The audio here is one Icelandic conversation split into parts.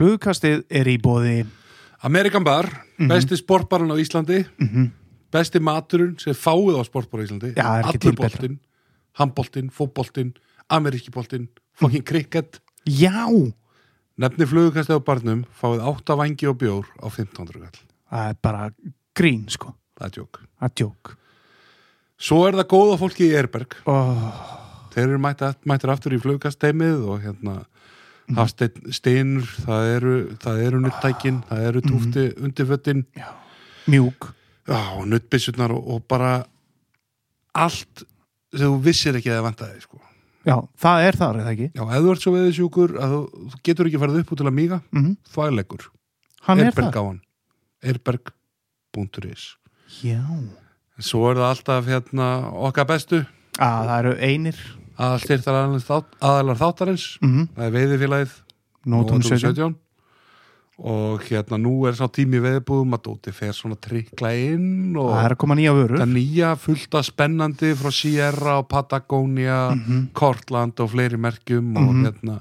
Flugkastið er í bóði Amerikan Bar, Mhm. besti sportbarinn á Íslandi. Besti maturinn sem fáið á sportbar á Íslandi. Já, er ekki til allur betra. boltinn, handboltinn, fótboltinn ameríski boltinn, fucking cricket. Já, nefni flugukastið á barnum fáið 8 vangi og bjór á 1500 kall það er bara grín sko, það er tjók það er djók svo er það góða fólki í Erberg oh, þeir eru mættir aftur í flugkasteimið og hérna Mhm. hafsteinn steinur, það eru það eru nuttækin, það eru túfti Mhm. undirföttin Mjúk. Og nuttbissurnar og, og bara allt sem þú vissir ekki að það vantaði sko. Já, það er þar, er það ekki? Já, ef þú ert svo veðisjúkur að þú, getur ekki farið upp út til að míga Mm þvægleikur, Hann er Erberg það á hann. Erberg.is Já. Svo er það alltaf hérna okkar bestu. Að Það eru einir að styrta aðalar þáttarins. Mm það er veiðifélagið Nótum Nótum 17 17 og hérna nú er sá tími veðbúðum að Dóti fer svona trikla inn og Það er að koma nýja vörur. það nýja fullta spennandi frá Sierra og Patagonia Mhm. Kortland og fleiri merkjum og Mhm. hérna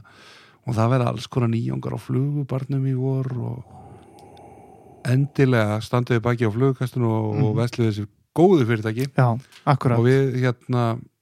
og það verða alls konar nýjongar á flugubarnum í vor og endilega standuði baki á flugkastinu og, Mhm. og vesluði þessi góðu fyrirtæki. Já, og við hérna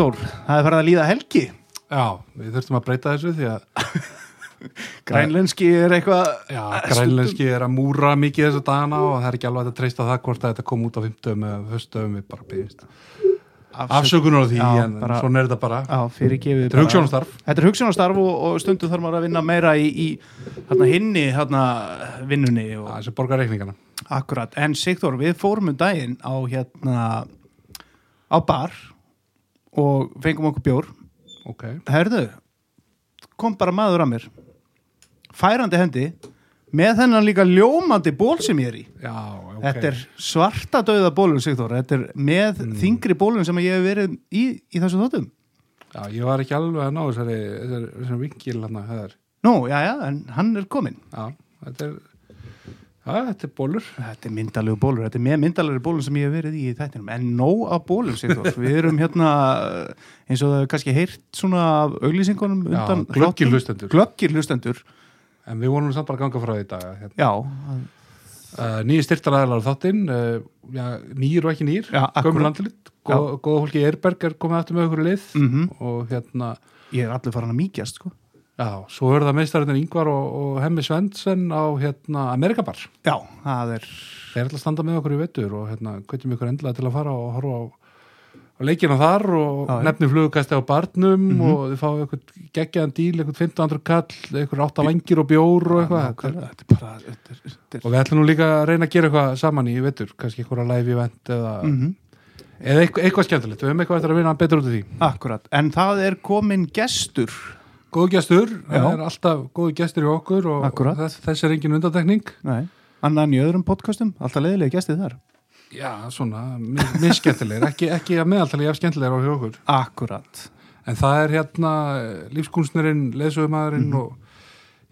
Sigþór, það er farið að líða helgi. Já, við þurftum að breyta þessu því að Grænlenski er eitthvað já, grænlenski er að múra mikið þessa dagana og það er ekki alveg að treysta það hvort að þetta kom út á 50 eða höstum við bara byggist afsökunar á því Já, en bara- svona er þetta bara. Já, Þetta er hugssjónastarf Þetta er hugsunastarf og, og stundum þarf maður að vinna meira í, í hérna, hinni hérna, vinnunni og þessi borgar reikningana akkurat. En Sigþór, við fórum um daginn á hérna á bar og fengum okkur bjór. ok, Herðu, kom bara maður að mér færandi hendi með þennan líka ljómandi ból sem ég er í. já, ok Þetta er svarta dauða bólun, Sigþór. Þetta er með þingri bólun sem ég hef verið í, í þessu þóttum. já, ég var ekki alveg að ná þessari, þessari, þessari vinkil hann að höður Nú, já, já, en hann er kominn. já, þetta er þetta er bólur Þetta er myndalegu bólur, þetta er með myndalegu bólur sem ég hef verið í þættinum, en nóg af bólum Sigþór, við erum hérna eins og það er kannski heyrt svona af auglýsingunum undan glöggir hlustendur. en við vonum samt bara að ganga frá því í dag hérna. uh, nýji styrtar aðeinar á þáttinn uh, nýjir og ekki nýjir gömur landilitt, góða í Erberg er komið aftur með okkur lið mm og hérna ég er allir farin að mýkjast sko. Já, svo er það meistarinn Ingvar og, og Hemmi Svendsen á hérna, Amerikabar. já, það er Þeir ætla að standa með okkur í vettur og hérna, kveitum ykkur endilega til að fara og horfa á, á leikina þar og nefni flugukasti á barnum Mhm. og þið fáið eitthvað geggjaðan díl, eitthvað 1500 kall, eitthvað átta vangir og bjór og eitthvað. Þetta er bara þetta er, Og við ætlum nú líka að reyna að gera eitthvað saman í vettur, kannski eitthvað live event eða, mm eða eitthvað, eitthvað skemmtilegt. Við höfum eitthvað eftir að vinna betur út af því. akkurat, en það er komin gestur Góðu gestur, það er alltaf góðu gestur í okkur og, Akkúrat. og þess, þess er engin undantekning. Nei. annan í öðrum podcastum, alltaf leiðilega gestið þar Já, svona, misskemmtilegir, ekki, ekki að meðaltalegi af skemmtilegir á hjá okkur. akkurat, En það er hérna lífskunstnerinn, leðsögumæðurinn Mhm. og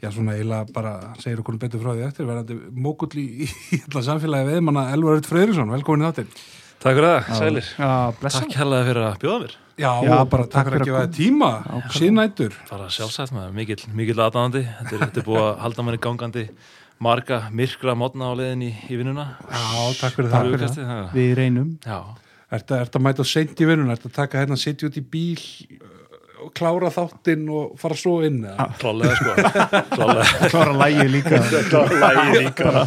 já, svona eiginlega bara segir okkur betur frá því eftir, verðandi mókull í, í alla samfélagi við manna Elvar Rutt Freyrisson, velkomin í þáttinn. Takk fyrir það, sælir. já, blessa Takk hérlega fyrir að bjóða mér. Já, Já, bara takk fyrir að gefa þér tíma, síðnættur. Bara sjálfsagt maður, mikill, mikill aðdáðandi. Þetta, er- þetta er búið að halda manni gangandi marga myrkra mótna á leiðin í, í vinnuna. Já, takk fyrir Takk það. fyrir Flugkastið, það. við reynum ert að mæta seint í vinnun, ertu að taka hérna, sitja út í bíl uh, og klára þáttinn og fara svo inn, eða? klálega sko. Klálega. klára lægi líka Klálega líka.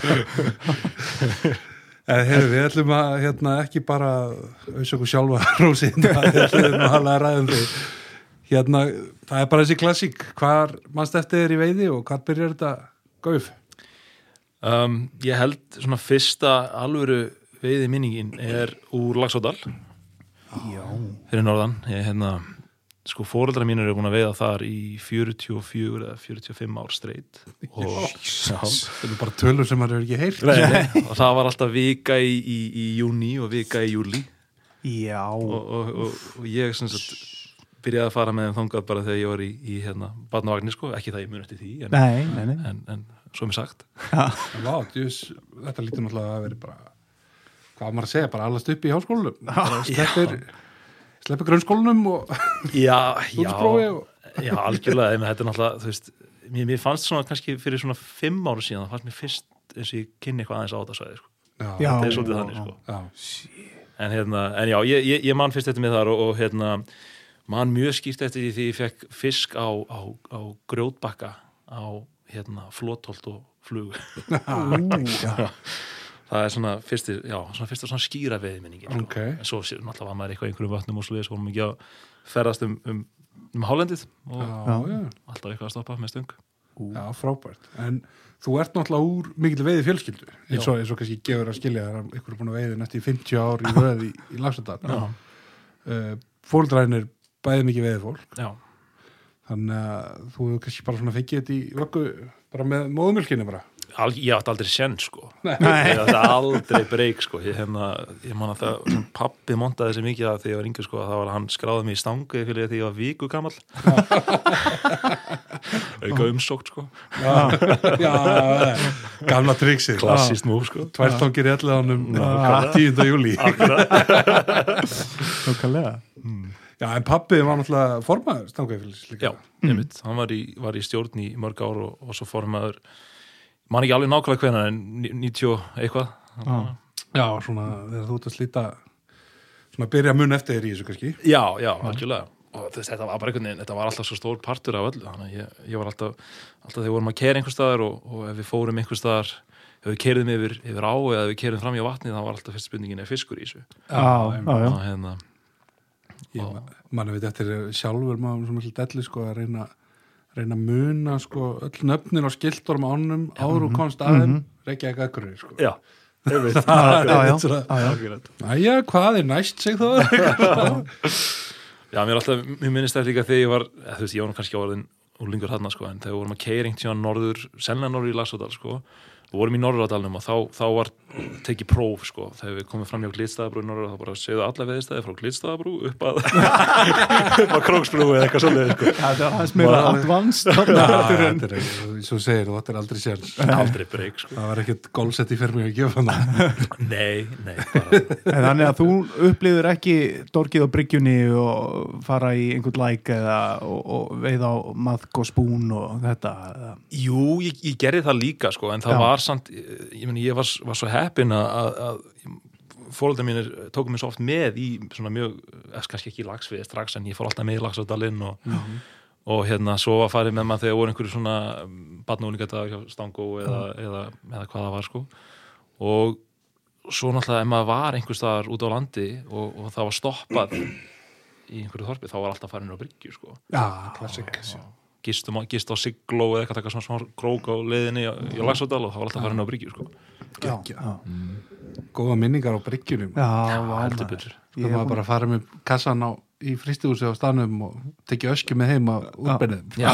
En heyrðu, við ætlum að hérna, ekki bara auðsöku sjálfa rósin, við ætlum að hala að ræðum því. Hérna, það er bara þessi klassík, hvar mannst eftir þér í veiði og hvar byrjar þetta gauf? Um, ég held svona fyrsta alvöru veiði minningin er úr Lagsódal já, fyrir norðan. Ég hérna sko fóreldrar mínir eru búin að veiða þar í 44 eða 45 ár streit og, Það er bara tölur sem maður hefur ekki heyrt. Nei, nei, og það var alltaf vika í, í, í júni og vika í júli Já, og, og, og, og ég sagt byrjaði að fara með þeim þangað bara þegar ég var í, í hérna, barnavagnir sko, ekki það ég mun eftir því en, nei, nei, nei. en, en svo er mér sagt. En Vá, djús, þetta lítur náttúrulega að vera bara hvað á maður að segja, bara allast upp í háskólanum. Bara sleppir, sleppir grunnskólanum og Já, já, og já, algjörlega en þetta er náttúrulega, þú veist mér, mér fannst svona kannski fyrir svona fimm ára síðan það fannst mér fyrst eins og ég kynni eitthvað aðeins á þetta svæði sko. Já, Já. það er svolítið þannig sko. já, en, hérna, en já, ég, ég, ég man fyrst eftir mig þar og, og hérna, man mjög skýrt eftir því því ég fekk fisk á, á, á grjótbakka á hérna, flótholt og flug það er svona fyrsti, já, svona fyrsta svona skýra veiðminningi sko. Ok. en svo sé- náttúrulega var maður eitthvað í einhverjum vötnum og svo vorum ekki að ferðast um, um, um Hálendið og já, já, alltaf eitthvað að stoppa með stöng. Já, frábært. En þú ert náttúrulega úr mikil veiði fjölskyldu eins og, eins og kannski gefur að skilja að ykkur er búin að veiði næstu í 50 ár í röð í, í Já. uh, fóldrænir bæði mikið veiði fólk já, þannig að þú hefur kannski bara svona fengið þetta í vöggu bara með móðumjölkinni bara Al, ég átti aldrei senn sko. Nei. ég átti aldrei breyk sko. Ég, hérna, ég man að það pappi montaði þessi mikið að því ég var yngur sko að það var að hann skráði mig í stangu fyrir því ég var viku gamall. Auka umsókt sko. Gamla triksið. Klassist múf sko. Tværtangir í alliðanum 10. júli Nákvæmlega. Já, en pappið var náttúrulega formaður stangæfélis líka. Já, einmitt, hann var í, var í stjórn í mörg ár og, og svo formaður man ekki alveg nákvæmlega hvenær en ní- 90 eitthvað. Já, svona þegar þú ert að slíta svona að byrja mun eftir þér í þessu kannski. Já, já, algjörlega. Og þess, þetta var bara einhvern veginn, þetta var alltaf svo stór partur af öllu, þannig að ég, ég var alltaf alltaf þegar við vorum að kera einhver staðar og, og ef við fórum einhver staðar ef við kerðum yfir, yfir á eða ef við kerðum fram í vatni þá var alltaf fyrst spurningin er fiskur í þessu? Já, já, já og hérna, ég manni veit eftir sjálfur maður sem ekki delli sko að reyna reyna að muna sko öll nöfnin á skiltorum ánum áður og komst aðeim reykja ekki akkurir sko. Já, einmitt. Já, já, já, Einmitt svona. Æja, hvað er næst seg þá? Já, mér er alltaf, mér minnist það líka þegar ég var þú veist, ég var kannski orðin úrlingur þarna sko, en þegar við vorum að keiringt síðan norður sennilega norður í Lassodal sko og vorum í Norðuradalnum og þá, þá var tekið próf sko, þegar við komum fram hjá Glitstaðabrú í Norður, þá bara segðu alla veðistæði frá Glitstaðabrú upp að að Króksbrú eða eitthvað svolítið sko. Það er aðeins meira advanced svo segir þú, þetta er aldrei sér aldrei breyk sko. það var ekkert gólsett í fyrir mig að gefa Nei, nei, bara En Þannig að þú upplýður ekki dorkið á bryggjunni og fara í einhvern læk eða og, og veið á maðk og spún og þetta Jú, ég, ég gerði það líka sko, en það Já. Var samt ég, meni, ég var, var svo heppin að, að, að fóröldar mínir tókum mér svo oft með í svona mjög, eða kannski ekki í lagsvið strax en ég fór alltaf með í lagsvöldalinn og, og hérna svo var farið með maður þegar voru einhverju svona badnúlingadagar hjá Stangó eða, eða, eða hvað það var sko. Og svo náttúrulega ef maður var einhver staðar út á landi og, og það var stoppað í einhverju þorpi þá var alltaf farin á bryggju sko. Já, klassik gistum, á- gist á Sigló eða eitthvað taka svona smá krók á leiðinni í, Lagsódal og það var alltaf farin á bryggju sko. Já, já, Góða minningar á bryggjunum já, heldur betur. Sko maður bara fara með kassan á í fristihúsi á stanum og tekja öskju með heim á útbennið Já,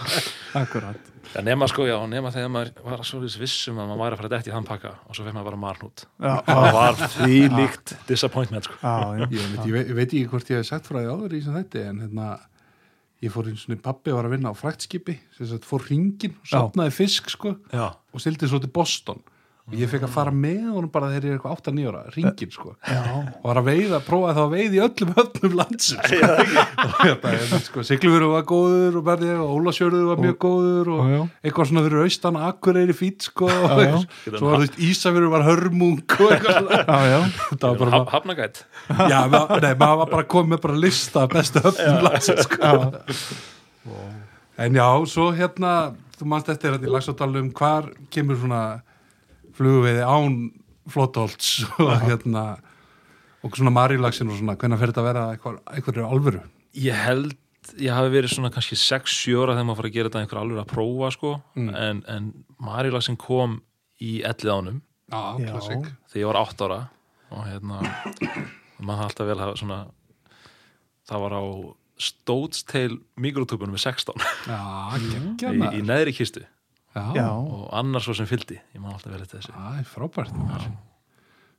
Akkurat. Já, nema sko, já, nema þegar maður var svo vissum að maður væri að fara dætt í þann pakka og svo fekk maður bara marnút Já, það var því líkt disappointment sko. já, já, ég, veit- ég, veit- ég veit ekki hvort ég hef sagt frá því áður í þessum þetta en hérna ég fór eins og pappi var að vinna á sagt fór ringin og safnaði fisk sko og sildi svo til Boston og ég fekk að fara með honum bara þegar ég er eitthvað 8-9 ára ringin sko. Já, og var að veiða, prófaði þá að veiða í öllum höfnum landsum sko. og hérna, en, sko, Siglufjörður var góður og, berði, og Ólasjörður var mjög góður og Já, já. eitthvað svona fyrir austan Akureyri fít sko Já, svo var þú veist Ísafjörður var hörmung og eitthvað svona. Já, já. það var bara, Haf, hafnagætt já, nei, maður var bara komið með bara lista af bestu höfnum landsins sko. en já, svo hérna þú manst eftir hérna í Lagsádalum hvar kemur svona flugveiði án flótholts og hérna og svona marílagsin og svona hvernig fer þetta að vera eitthvað, eitthvað alvöru? Ég held, ég hafi verið svona kannski 6-7 ára þegar maður fara að gera þetta einhver alveg að prófa sko, en, en Marílagsin kom í ellið ánum klassik þegar ég var 8 ára og hérna maður hafði alltaf vel hafa svona það var á stótsteil mikrotúbunum með 16 Já, geggja í, í neðri kistu Já, og annar svo sem fylgdi, ég man alltaf vel eftir þessu það er frábært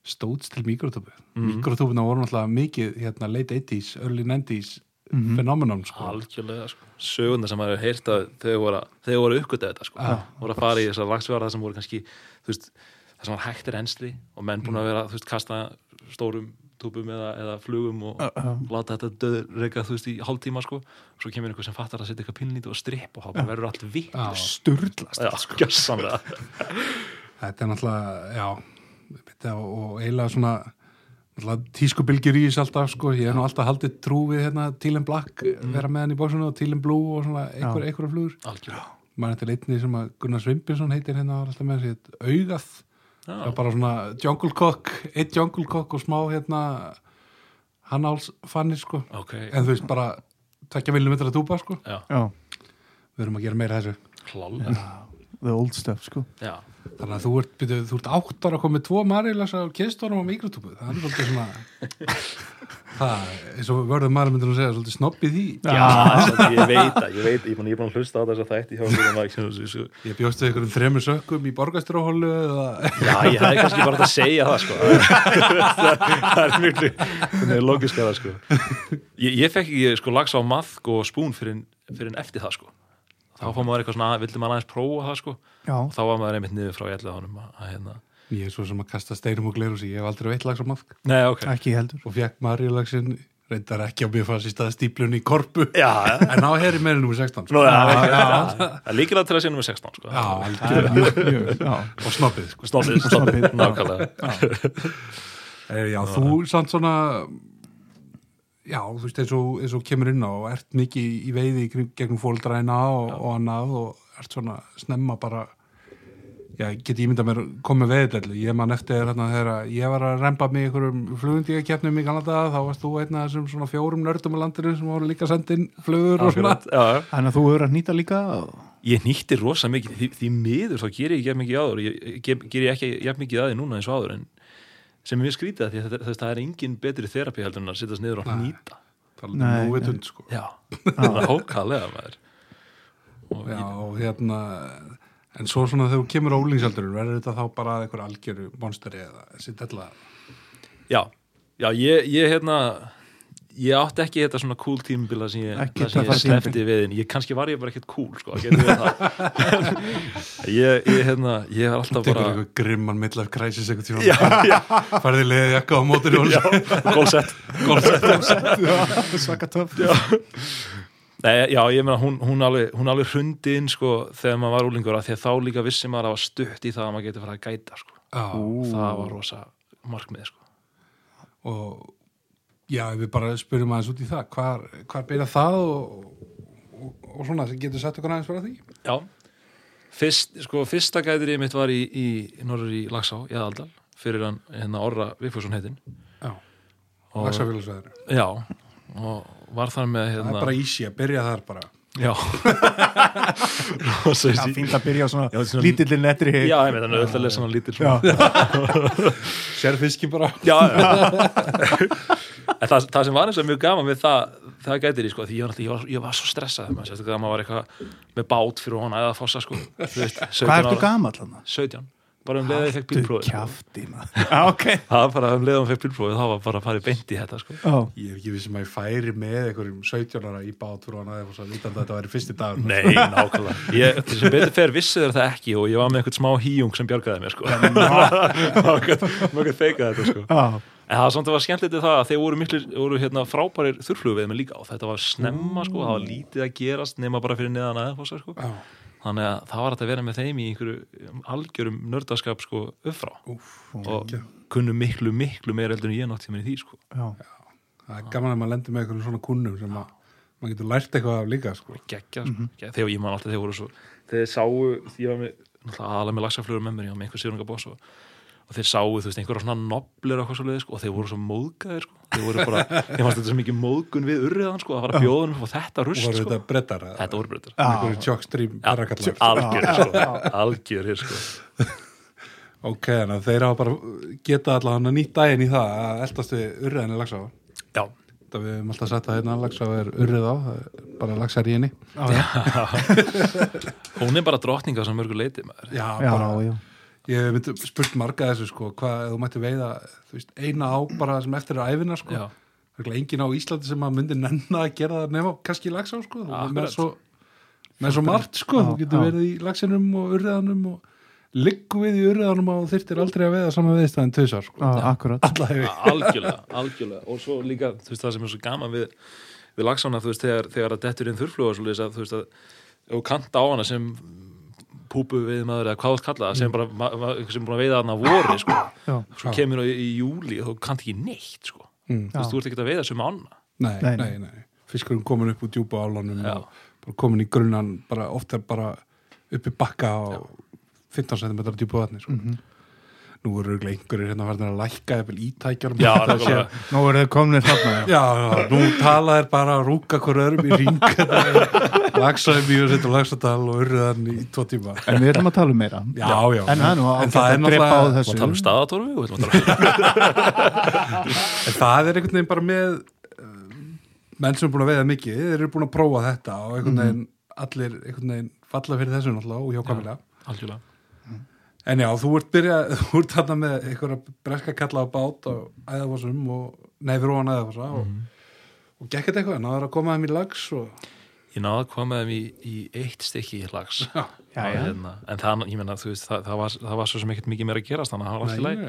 Stóts til mikrotúbu Mhm. Mikrotúbuna voru náttúrulega mikið hérna, late 80s, early 90s Mhm. phenomenon sko. algjörlega sko. söguna sem maður hefur heyrt að þau voru, þau voru uppgötað þetta sko. Já. voru að fara í þessar lagsverða sem voru kannski veist, það sem var hægt er ensli og menn búin að vera, veist, kasta stórum túbum eða, eða flugum og Já, já. láta þetta döðreika þú veist í hálftíma sko, svo kemur einhver sem fattar að setja eitthvað pínlít og stripp og þá bara verður allt vitt. Sturlast Já, skjössamlega Þetta er náttúrulega, já þetta, og eiginlega svona tískubilgjur í þess alltaf sko. ég hef nú alltaf haldið trú við hérna, Tílen Black, vera með hann í bóksinu og Tílen Blue og svona einhver, einhverja flugur. Algjörlega. Maður þetta er einni sem að Gunnar Svimbinsson heitir hérna var alltaf með sér augað það Já. er bara svona Jungle Cock eitt Jungle Cock og smá hérna hann áls fannir sko. Ok, en þú veist bara tvekja viljum metra túpa sko. Já, Já, við erum að gera meira þessu. Klálega the old stuff sko. Já, þannig að þú ert, byrju, þú ert átt ára að koma með tvo marilasa og kistónum á mikrotúpu það er svolítið svona það, eins og vörður maður myndir að segja svolítið snobbið því já, samt, ég veit að ég veit, ég er búin- ég er búin að hlusta á þess að sem- sem- ég bjóstu ykkur um þremur sökkum í borgastróhólu eða Já, ég hefði kannski bara hægt að segja það sko. Það það er mjög Það er logiskara sko. Ég, ég fekk ekki sko lags á maðk og spún fyrir, fyrir en eftir það sko Þá fór maður eitthvað svona, vildi maður aðeins prófa það sko. Já, og þá var maður einmitt niður frá jællega honum að, að hérna. Ég er svo sem að kasta steinum og glerus ég hef aldrei veitt lags á maðk Nei, ok. Ekki heldur. Og fekk marilagsin reyndar ekki á mér fannst í stað stíplun í korpu. Já, en á herri meira nummer 16 sko. Nú, já, já, já, já, Það er líkilega til að sé nummer 16 sko. Já, Það algjör er mjög, mjög, já. Og snobbið sko. Snobbið, Snobbið, nákvæmlega. Eh, já, þú samt svona já, þú veist eins og, eins og kemur inn á og ert mikið í veiði gegnum fóldræna og, og annað og ert svona snemma bara já, get ég mynda mér komið veiðdellu ég man eftir hérna þegar ég var að remba mig í einhverjum flugundíkakefnum í Kanada þá varst þú einn af þessum svona fjórum nördum á landinu sem voru líka sendin flugur og svona. Þannig að þú hefur að nýta líka Ég nýtti rosa mikið, því, því miður þá ger ég ekki jafn mikið áður, ég ger, ger ég ekki jafn mikið aði núna eins og áður en sem er mjög skrítið að því að þetta, þess, það er engin betri þerapi heldur en að sittast niður og nýta. Talað Nei, um núvitund sko. Já, það er hókalega maður. Og Já, og hérna en svo svona þegar þú kemur á úlingsaldurinn verður þetta þá bara einhver algjöru monsteri eða þessi della já, já ég, ég hérna ég átti ekki þetta svona cool tímabila sem ég, það ég slefti við ég, kannski var ég bara ekkert cool sko, það það. Ég, ég, hérna, ég var alltaf bara grimman Já, já, færði liðið jakka á mótur gólsett Svaka töff. Nei, já, ég meina, hún, hún alveg, hún alveg hrundi inn, sko, þegar maður var úlingur að því að þá líka vissi maður að var stutt í það að maður getur fara að gæta, sko. Já, Það var rosa markmið, sko. og já, við bara spyrjum aðeins út í það hvar, hvar byrja það og, og, og svona, getur sett okkur aðeins fyrir því? Já, Fyrst, sko, fyrsta gætir ég mitt var í, í, í norður í Lagsá, í Aðaldal, fyrir hann, hérna, Orra Vigfússon heitinn. Já, lagsafélagsveður Já, og var þar með, Það hérna... er bara easy að byrja þar bara Já. Já, easy. fínt að byrja á svona, svona- lítillir netri Já, ég veit, þannig að lesa svona lítil Já. svona. Sér fiski bara Já, já. En það, það sem var eins og mjög gaman við það, það gætir í sko, því ég var, ég var, ég var svo stressað sérstaklega að maður var eitthvað með bát fyrir hona eða fossa sko, þú veist, 17 Hvað ertu gamall hann? 17, bara um leiðið ég fekk bílprófið. kjafti maður. Já, ok. Það var bara um leiðið ég fekk bílprófið, þá var bara að fara í beint í þetta sko. Já, Ég er ekki vissum að ég færi með einhverjum 17 ára í bát fyrir hann að vitandi að þetta væri fyrsti dagur Nei, nákvæmlega. Ég, sem betur fer vissi þér það ekki og ég var með eitthvað smá híjung sem bjargaði mér sko. Mjög feika þetta sko. já, En það var samt að var skemmtilegt við það að þeir voru, miklir, voru hérna, frábærir þurflugu við með líka og þetta var snemma sko, það var lítið að gerast nema bara fyrir neðan aðeins sko. Já, þannig að það var að vera með þeim í einhverju algjörum nördaskap sko uppfrá úf, og kunnu miklu, miklu meir eldur en ég nátt tíma í því sko. já, Það er gaman að maður lendir með einhverjum svona kunnum sem að maður getur lært eitthvað af líka sko. geggja sko. Geggja. þegar ég man alltaf þeir voru svo þeir sáu, því ég var aðalega með lagsaflugur með mér, ég var með einhver sérungaboss og, og þeir sáu, þú veist, einhverja svona noblir og sko, og þeir voru svo móðgæðir sko. Þeir voru bara, ég fannst þetta svo mikið móðgun við urriðan, sko, það var að bjóða um þetta og rust, voru sko, þetta brettar þetta voru perrakallar algjör, sko, algjör sko. Ok, þannig að þeir hafa bara geta allavega nýtt daginn í það að eldast við urriðan í lagsa já, það við höfum alltaf sagt að hérna laxa er urrið á, er bara laxar í henni hún er bara drottning á svo mörgu leiti maður. já, já, bara, já. Ég hef myndi spurt marga þessu sko, hvað þú mætti veiða þú veist, eina á bara sem eftir er æfina sko. Það er engin á Íslandi sem að myndi nenna að gera það nema kannski laxa á sko. Er með svo, með svo margt sko. Já, þú getur já. verið í laxinum og urriðanum og liggu við í urriðanum og þyrftir aldrei að veiða saman veðistæðin tvisar sko. akkurat algjörlega, algjörlega og svo líka, þú veist það sem er svo gaman við, við lagsána, þú veist, þegar, þegar að dettur inn þurrfluga svo að þú veist að þú kanta á hana sem púpu við maður eða hvað þú kalla það, sem bara ma, ma, sem er búin að veiða hana að vori, sko Já, svo kemur það í, júli og þú kant ekki neitt, sko mm. þú veist, þú ert ekki að veiða sem ána nei, Nei, nei, nei, fiskurinn komin upp úr djúpa álunum Já. og bara komin í grunnan bara oft er bara uppi bakka á 15 cm djúpa vatni sko. Mhm. nú eru örugglega einhverjir hérna farin að lækka eða ítækjar það. Nú eru þið komnir þarna já. Já, já, nú tala er bara að rúka hver öðrum í ring lagsaði mjög og setja lagsadal og urriðan í tvo tíma. En við erum að tala um meira. Já, já, En það er nú En það er að drepa á náttúrulega- þessu. Og tala um staðatorfi og við ætlum að tala um En það er einhvern veginn bara með uh, menn sem er búin að veiða mikið þeir eru búin að prófa þetta og einhvern veginn allir einhvern veginn falla fyrir þessu náttúrulega og hjókamilega algjörlega. En já, þú ert byrjað, þú ert þarna með einhverja breska kalla á bát og æðafossum og neyfir ofan æðafossa og, og gekk þetta eitthvað, náður að koma þeim í lags og ég náði að koma þeim í, í eitt stykki lags Já. Já, já. hérna, en það, ég meina, þú veist, það, það, var, það var svo sem ekkert mikið meira að gerast þannig að það var allt í læg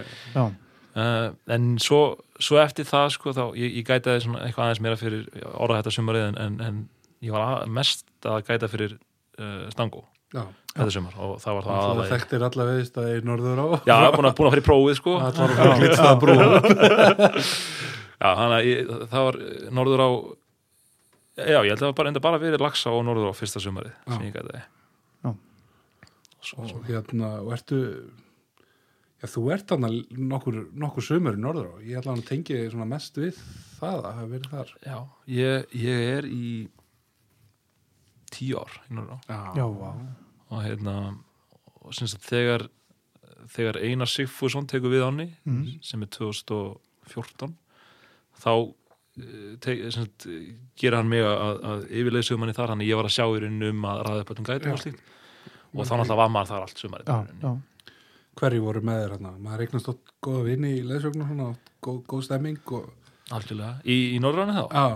uh, en svo, svo eftir það sko, þá, ég, ég gætaði eitthvað aðeins meira fyrir orða þetta sumarið en, en, en ég var að, mest að gæta fyrir uh, stangó Já, þetta sumar og það var það það aðalega þekktir alla veðist að í norður á. Já, búin að, búin að fara í prófið sko. Það var að glitsta að brúa Já, þannig að ég, það var norður á Já, ég held að það var bara, enda bara verið lagsa og norður á fyrsta sumarið Já. sem ég gæti Já. Svo, og hérna, og ertu já, þú ert þarna nokkur, nokkur sömur í norður á, ég hann að tengi þig svona mest við það að hafa verið þar Já, ég, ég er í tíu ár í norður á já, og hérna og sem sagt þegar þegar Einar Sigfússon tekur við áni Mhm. sem er 2014 þá sagt, gera hann mig að, að yfirleið sumanni þar, hann ég var að sjá í rauninu um að ræða upp öllum gætum og slíkt. Og þá náttúrulega var maður þar allt í já, hverju voru með þér hérna, maður reiknast átt góða vinni í leðsögnum svona, átt góð, góð stemming og algjörlega, í, í Norðræni þá? Já,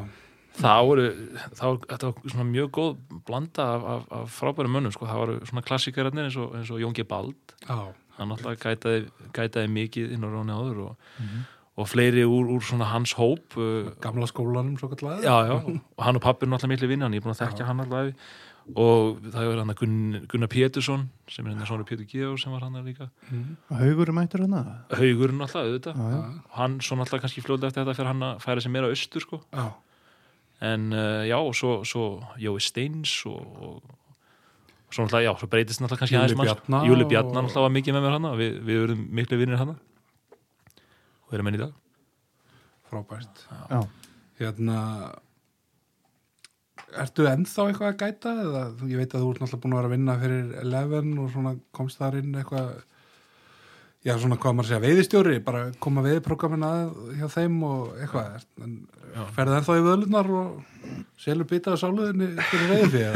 það voru, það voru, þetta var svona mjög góð blanda af, af, af frábærum mönnum sko, það voru svona klassikararnir eins og, eins og Jóngi Bald. Já, hann náttúrulega gætaði, gætaði mikið inn á Róni áður og, Mhm. Og fleiri úr, úr svona hans hóp uh, gamla skólanum svo kallega já, já, og hann og pappir náttúrulega miklu vinni hann, ég er búin að þekkja hann alltaf og það er hann að Gunn, Gunnar Pétursson sem er hann svona Pétur Georg sem var hann líka. Mhm. Haugur er mættur hana Haugurinn alltaf, auðvitað. Já, já, og hann svo náttúrulega kannski fljóðlega eftir þetta fyrir hann að færa sig meira austur sko. Já, en uh, já, og svo, svo Jói Steins og, og svo náttúrulega, já, svo breytist náttúrulega kannski Júli aðeins manns. Bjarna Júli og- Bjarnar náttúrulega var mikið með mér hana við, við erum miklu vinnir hana og erum enn í dag. Frábært. Já. hérna ertu ennþá eitthvað að gæta eða þú- ég veit að þú ert náttúrulega búin að vera að vinna fyrir Eleven og svona komst þar inn eitthvað já svona hvað maður segja veiðistjóri bara koma veiðprogrammin að hjá þeim og eitthvað en Já. ferði ennþá í vöðlunar og selur bita á sáluðinni fyrir veiði því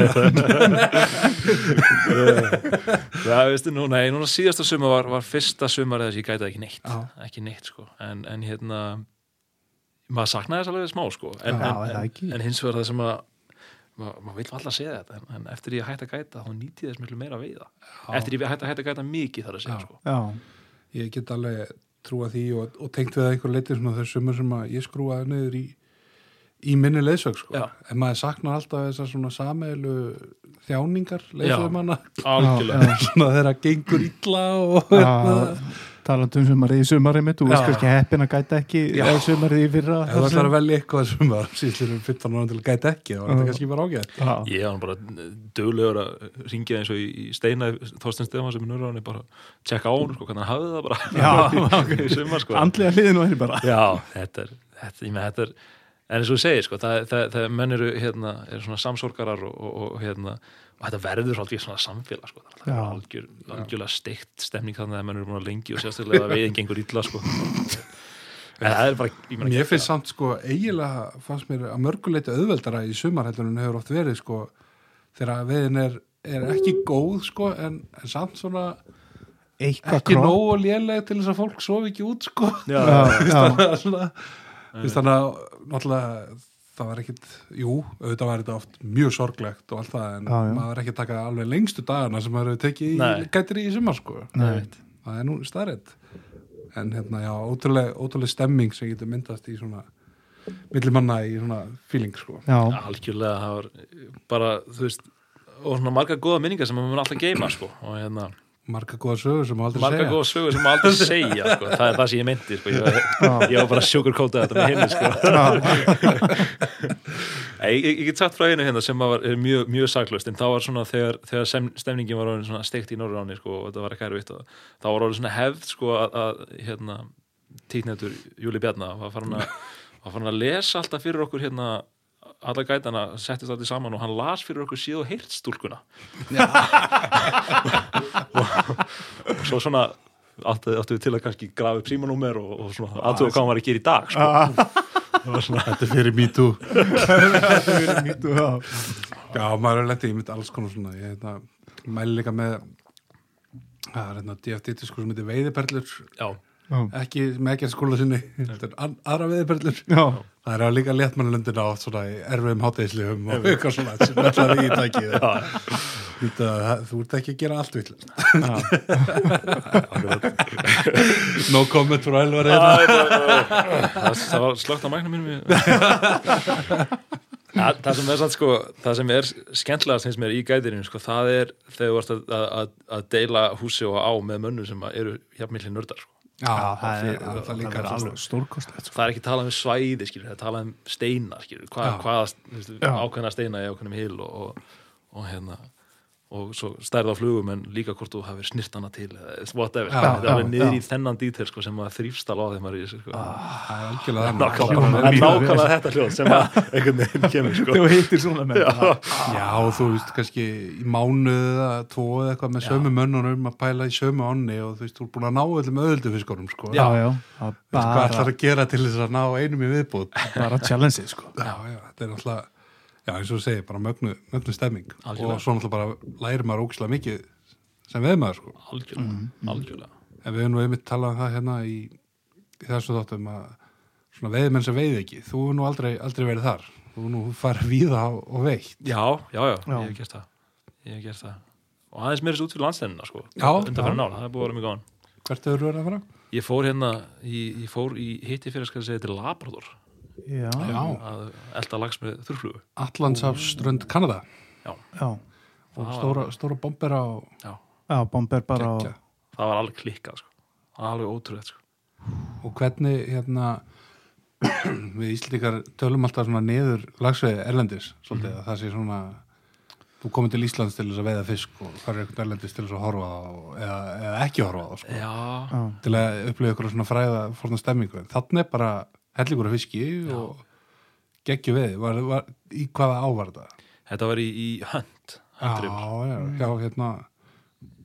Já, veistu, nú, nei, núna síðasta sumar var, var fyrsta sumar þess að ég gæti ekki neitt Já. ekki neitt, sko. En, en hérna, maður saknaði þess alveg smá, sko. En, Já, en, það en, hins vegar það sem að maður ma vill alltaf segja þetta en, en eftir ég hætti að gæta þá nýtti þess miklu meira að veiða. Eftir ég hætti, hætti að gæta mikið þar að segja, Já. sko. Já, ég get alveg trúa því og, og tengt við einhver leiti sumur sem að ég skrúaði niður í í minni leiðsög sko. En maður saknar alltaf þessar svona sameilu þjáningar Já, svona þegar það gengur illa og já, talandi um sumarið í sumarið mitt, þú veist kannski heppin að gæta ekki sumarið í fyrra. Ef þú ætlar að velja eitthvað sumar síðan 15 ára til að gæta ekki þá var þetta kannski bara ágætt. Ég var bara döglegur að ringja eins og í, í Steina Þorstein Stefán sem er nörðan bara tjekka á hún, sko, hvernig hann hafði það bara sumar, sko. Andlega hliðin og henni bara. Já, þetta er, þetta, ég með þetta er en eins og þú segir, sko, það, það, það menn eru hérna, eru svona samsorgarar og, og, og hérna, og þetta verður svolítið svona samfélag, sko, það er algjör, algjörlega steikt stemning þannig að menn eru búin að lengi og sérstaklega að veiðin gengur illa, sko. En það er bara, ég Mér finnst samt sko eiginlega fannst mér að mörguleiti auðveldara í sumarhællunum hefur oft verið sko þegar veiðin er, er ekki góð sko en, en samt svona eitthvað ekki nógu léleg til þess að fólk sofi ekki út sko. Já, Já, já. Þannig að náttúrulega það var ekkit, jú, auðvitað var þetta oft mjög sorglegt og allt það en Já, já. maður er ekki að taka alveg lengstu dagana sem maður hefur tekið gætir í sumar sko. Nei. það er nú starrið en hérna, já, ótrúlega, ótrúlega stemming sem getur myndast í svona milli manna í svona feeling sko. Já, algjörlega það var bara, þú veist og svona marga góða minningar sem maður mun alltaf geima sko, og hérna, marga góða sögur sem aldrei marga segja góða sögur sem aldrei segja sko. það er það sem ég myndi sko. ég, var- ég var bara sugarcoatað þetta með henni sko. Ég, ég get sagt frá einu hérna sem var, er mjög, mjög saklust en það var svona þegar, þegar stemningin var steikt í Norðuráni sko, og þetta var ekki erfitt þá var orðin svona hefð sko, að, að hérna, tíknættur Júli Bjarna var farin að, var farin að lesa alltaf fyrir okkur hérna alla gætana settist allir saman og hann las fyrir okkur síðu og heyrt stúlkuna. Og, og svo svona áttu, áttu við til að kannski grafa upp símanúmer og, og svona aðtöðu hvað hann var að gera í dag sko. Það var svona, þetta fyrir me too. Þetta nýtt og já. já, maður er lendið, ég myndi alls konar svona ég hérna, mæli líka með það er hérna DFT sko sem heitir veiðiperlur. Já, ekki með ekki að skóla sinni aðra veiðiperlur. Já. það er að líka léttmannlundina á erfiðum hátæðislegum og eitthvað svona sem ætlaði í tækið. Þú ert ekki að gera allt vill no comment frá Elvar það, slögt á mækna mínum það, sem er sko það sem er skemmtilega sem er í gæðirinu sko, það er þegar þú varst að, að, að deila húsi og á með mönnum sem eru hjapmilli nördar sko. Já, það er, það það líka er alveg stórkostlegt sko. það er ekki talað um svæði skilur, það er talað um steina skilur, Hva, hvaða Já. ákveðna steina í ákveðnum hil og, og, og hérna og svo stærð á flugum en líka hvort þú hafið snirt hana til whatever, Já, þetta er já, alveg niður já. í þennan dítel sko, sem maður þrýfst alveg á þeim í þessu sko. það er algjörlega nákvæmlega, það er þetta hljóð sem að einhvern veginn kemur sko. þú heitir svona með þetta Já, þú veist, kannski í mánuð eða tvo eða eitthvað með sömu mönnunum að pæla í sömu ánni og þú veist, þú er búin að ná öllum öðuldu fiskunum, sko. já, já, það veist, hvað bara, ætlar að gera til þess að ná einum í viðbúð? bara challenge sko. Já, er eins og þú segir, bara mögnu, mögnu stemming. Algjörlega. Og svo náttúrulega bara lærir maður ógislega mikið sem veðmaður, sko. algjörlega, algjörlega En við erum nú einmitt talað um það hérna í, í þessu þáttum að svona veiðmenn sem veið ekki, þú er nú aldrei, aldrei verið þar. Þú er nú farið víða og veitt. já, já, já, Já. ég hef gert það ég hef gert það og aðeins meirist út fyrir landstænina sko. Já, undanfæra nála, það er búið að vera mjög gáðan Hvert hefur verið að fara? ég fór hérna, ég, ég fór í hitti fyrir að segja til Labrador já, Já. að elda lags með þurrflugu. Allandsafströnd Kanada. Já, og Ah. stóra, stóra bomber á já, já, bomber bara á, það var alveg klikkað sko. alveg ótrúlega sko. og hvernig hérna við Íslendingar tölum alltaf svona niður lagsveið erlendis svolítið að það sé svona þú komið til Íslands til þess að veiða fisk og hvað er eitthvað erlendis til þess að horfa á það og, eða, eða ekki horfa á það sko, já, já, til að upplifa ykkur svona fræða fórna stemmingu þannig er bara hellingur af fiski og geggju við var, var, í hvaða ávar þetta? var í, í hönd Já, já, já, hérna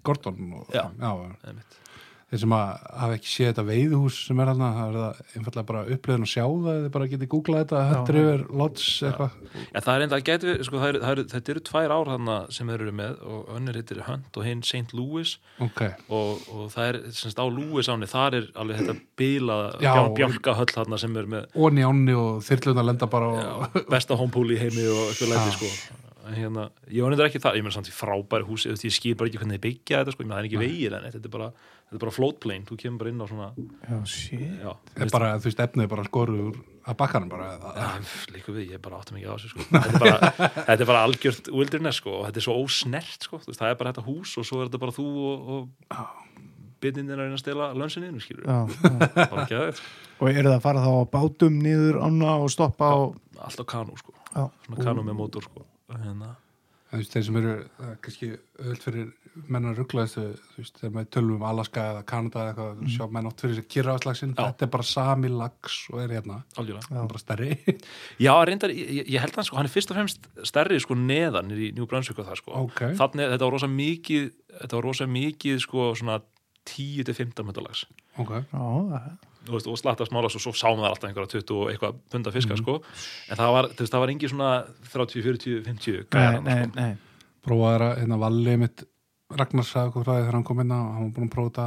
Gordon og, Já. já, einmitt þeir sem að hafa ekki séð þetta veiðhús sem er hérna, það er það einfallega bara upplöðin að sjá það, þeir bara getið googlað þetta Hunter River Lodge eitthvað. Já, það er enda að geta við, sko, það eru, það eru, þetta eru tvær ár þarna sem þeir eru með og önnur heitir Hunt og hinn St. Louis. Ok, og, og það er semst á Louis áni, þar er alveg þetta bjál, bjálka höll þarna sem er með og njáni og þyrluna lenda bara og, já, besta homepúl í heimi og eitthvað leiti sko. Hérna, ég var nefndir ekki það, ég meina samt í frábæri húsi, ég skil bara ekki hvernig þið byggja þetta sko, ég meina það er ekki vegið en þetta er bara þetta er bara float plane, þú kemur bara inn á svona já, shit. Já, er bara, þú veist, efnið er bara skorur að bakkanum bara pff, líka við, ég bara áttum ekki á þessu sko. þetta, er bara, þetta er bara algjört wilderness sko, og þetta er svo ósnert sko. Það er bara þetta hús og svo er þetta bara þú og, og bitinn er að reyna að stela lönsinni skilur, þetta og eru það að fara þá á bátum niður ána og stoppa á allt á kanu sko, svona kanu með mótor sko. hérna, þú veist, þeir sem eru það er kannski öll fyrir menn að ruggla þessu, þú veist, þegar maður tölum um Alaska eða Kanada eða eitthvað, Mm. sjá menn oft fyrir þessi kyrraðslagsinn, þetta er bara sami lags og er hérna, bara stærri Já, reyndar, ég, ég held hann sko, hann er fyrst og fremst stærri sko neðan í New Brunswick og það sko Ok. þannig, þetta var rosa mikið þetta var rosa mikið sko svona 10-15 metra lags ok, Já, það- og slatta smálags og svo sáum það alltaf einhverja 20 og eitthvað punda fiska sko. en það var, það var engi svona 30, 40, 50 nei, gæjar nei, sko. nei. prófaði að hérna valli mitt Ragnar sagði okkur frá því þegar hann kom inn á hann var búin að prófa þetta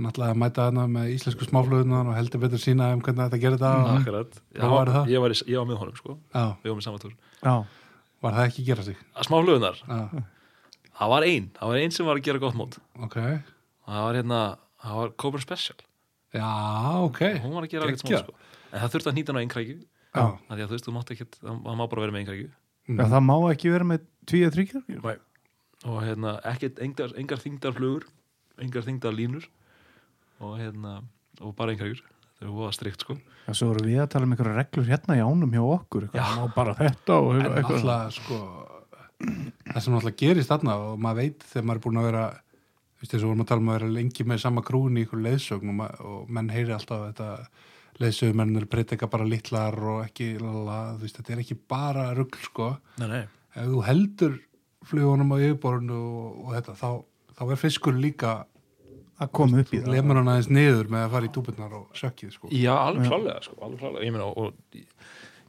náttúrulega að mæta hana með íslensku smáflöðunar og heldur betur sína um hvernig þetta gerir það? ég var, í, ég var með honum sko. já, við varum í saman túr Já, var það ekki að gera sig? Að smá hlugunar, já, það var ein. Það var ein sem var að gera gott mót. Ok, það var hérna, það var Cobra Special. Já, ok. Hún var að gera gott Geggjað. mót sko. en það þurfti að nýta veist, þú mátt ekki, það má bara vera með einkrækju. Já, það má ekki vera með tví að þrýkjar og hérna, ekkert, engar, engar þingdar flugur engar þingdar línur. Og hérna, og bara einkrækjur það er voða strikt sko. Já, svo voru við að tala um einhverja reglur hérna í ánum hjá okkur. Eitthvað, Já. má bara þetta og en eitthvað. náttúrulega sko það sem náttúrulega gerist þarna og maður veit þegar maður er búin að vera þú veist þess að vorum að tala um að vera lengi með sama krún í ykkur leiðsögn og, og menn heyri alltaf þetta leiðsögumennir breyta bara litlar og ekki lala, þú veist þetta er ekki bara rugl sko. Nei, nei. ef þú heldur flugunum á yfirborðinu og, og þetta þá, þá er fiskur líka að koma upp í það lemur hann aðeins niður með að fara í dúbunnar og sökkið sko já, alveg klálega sko, alveg klálega ég meina, og ég,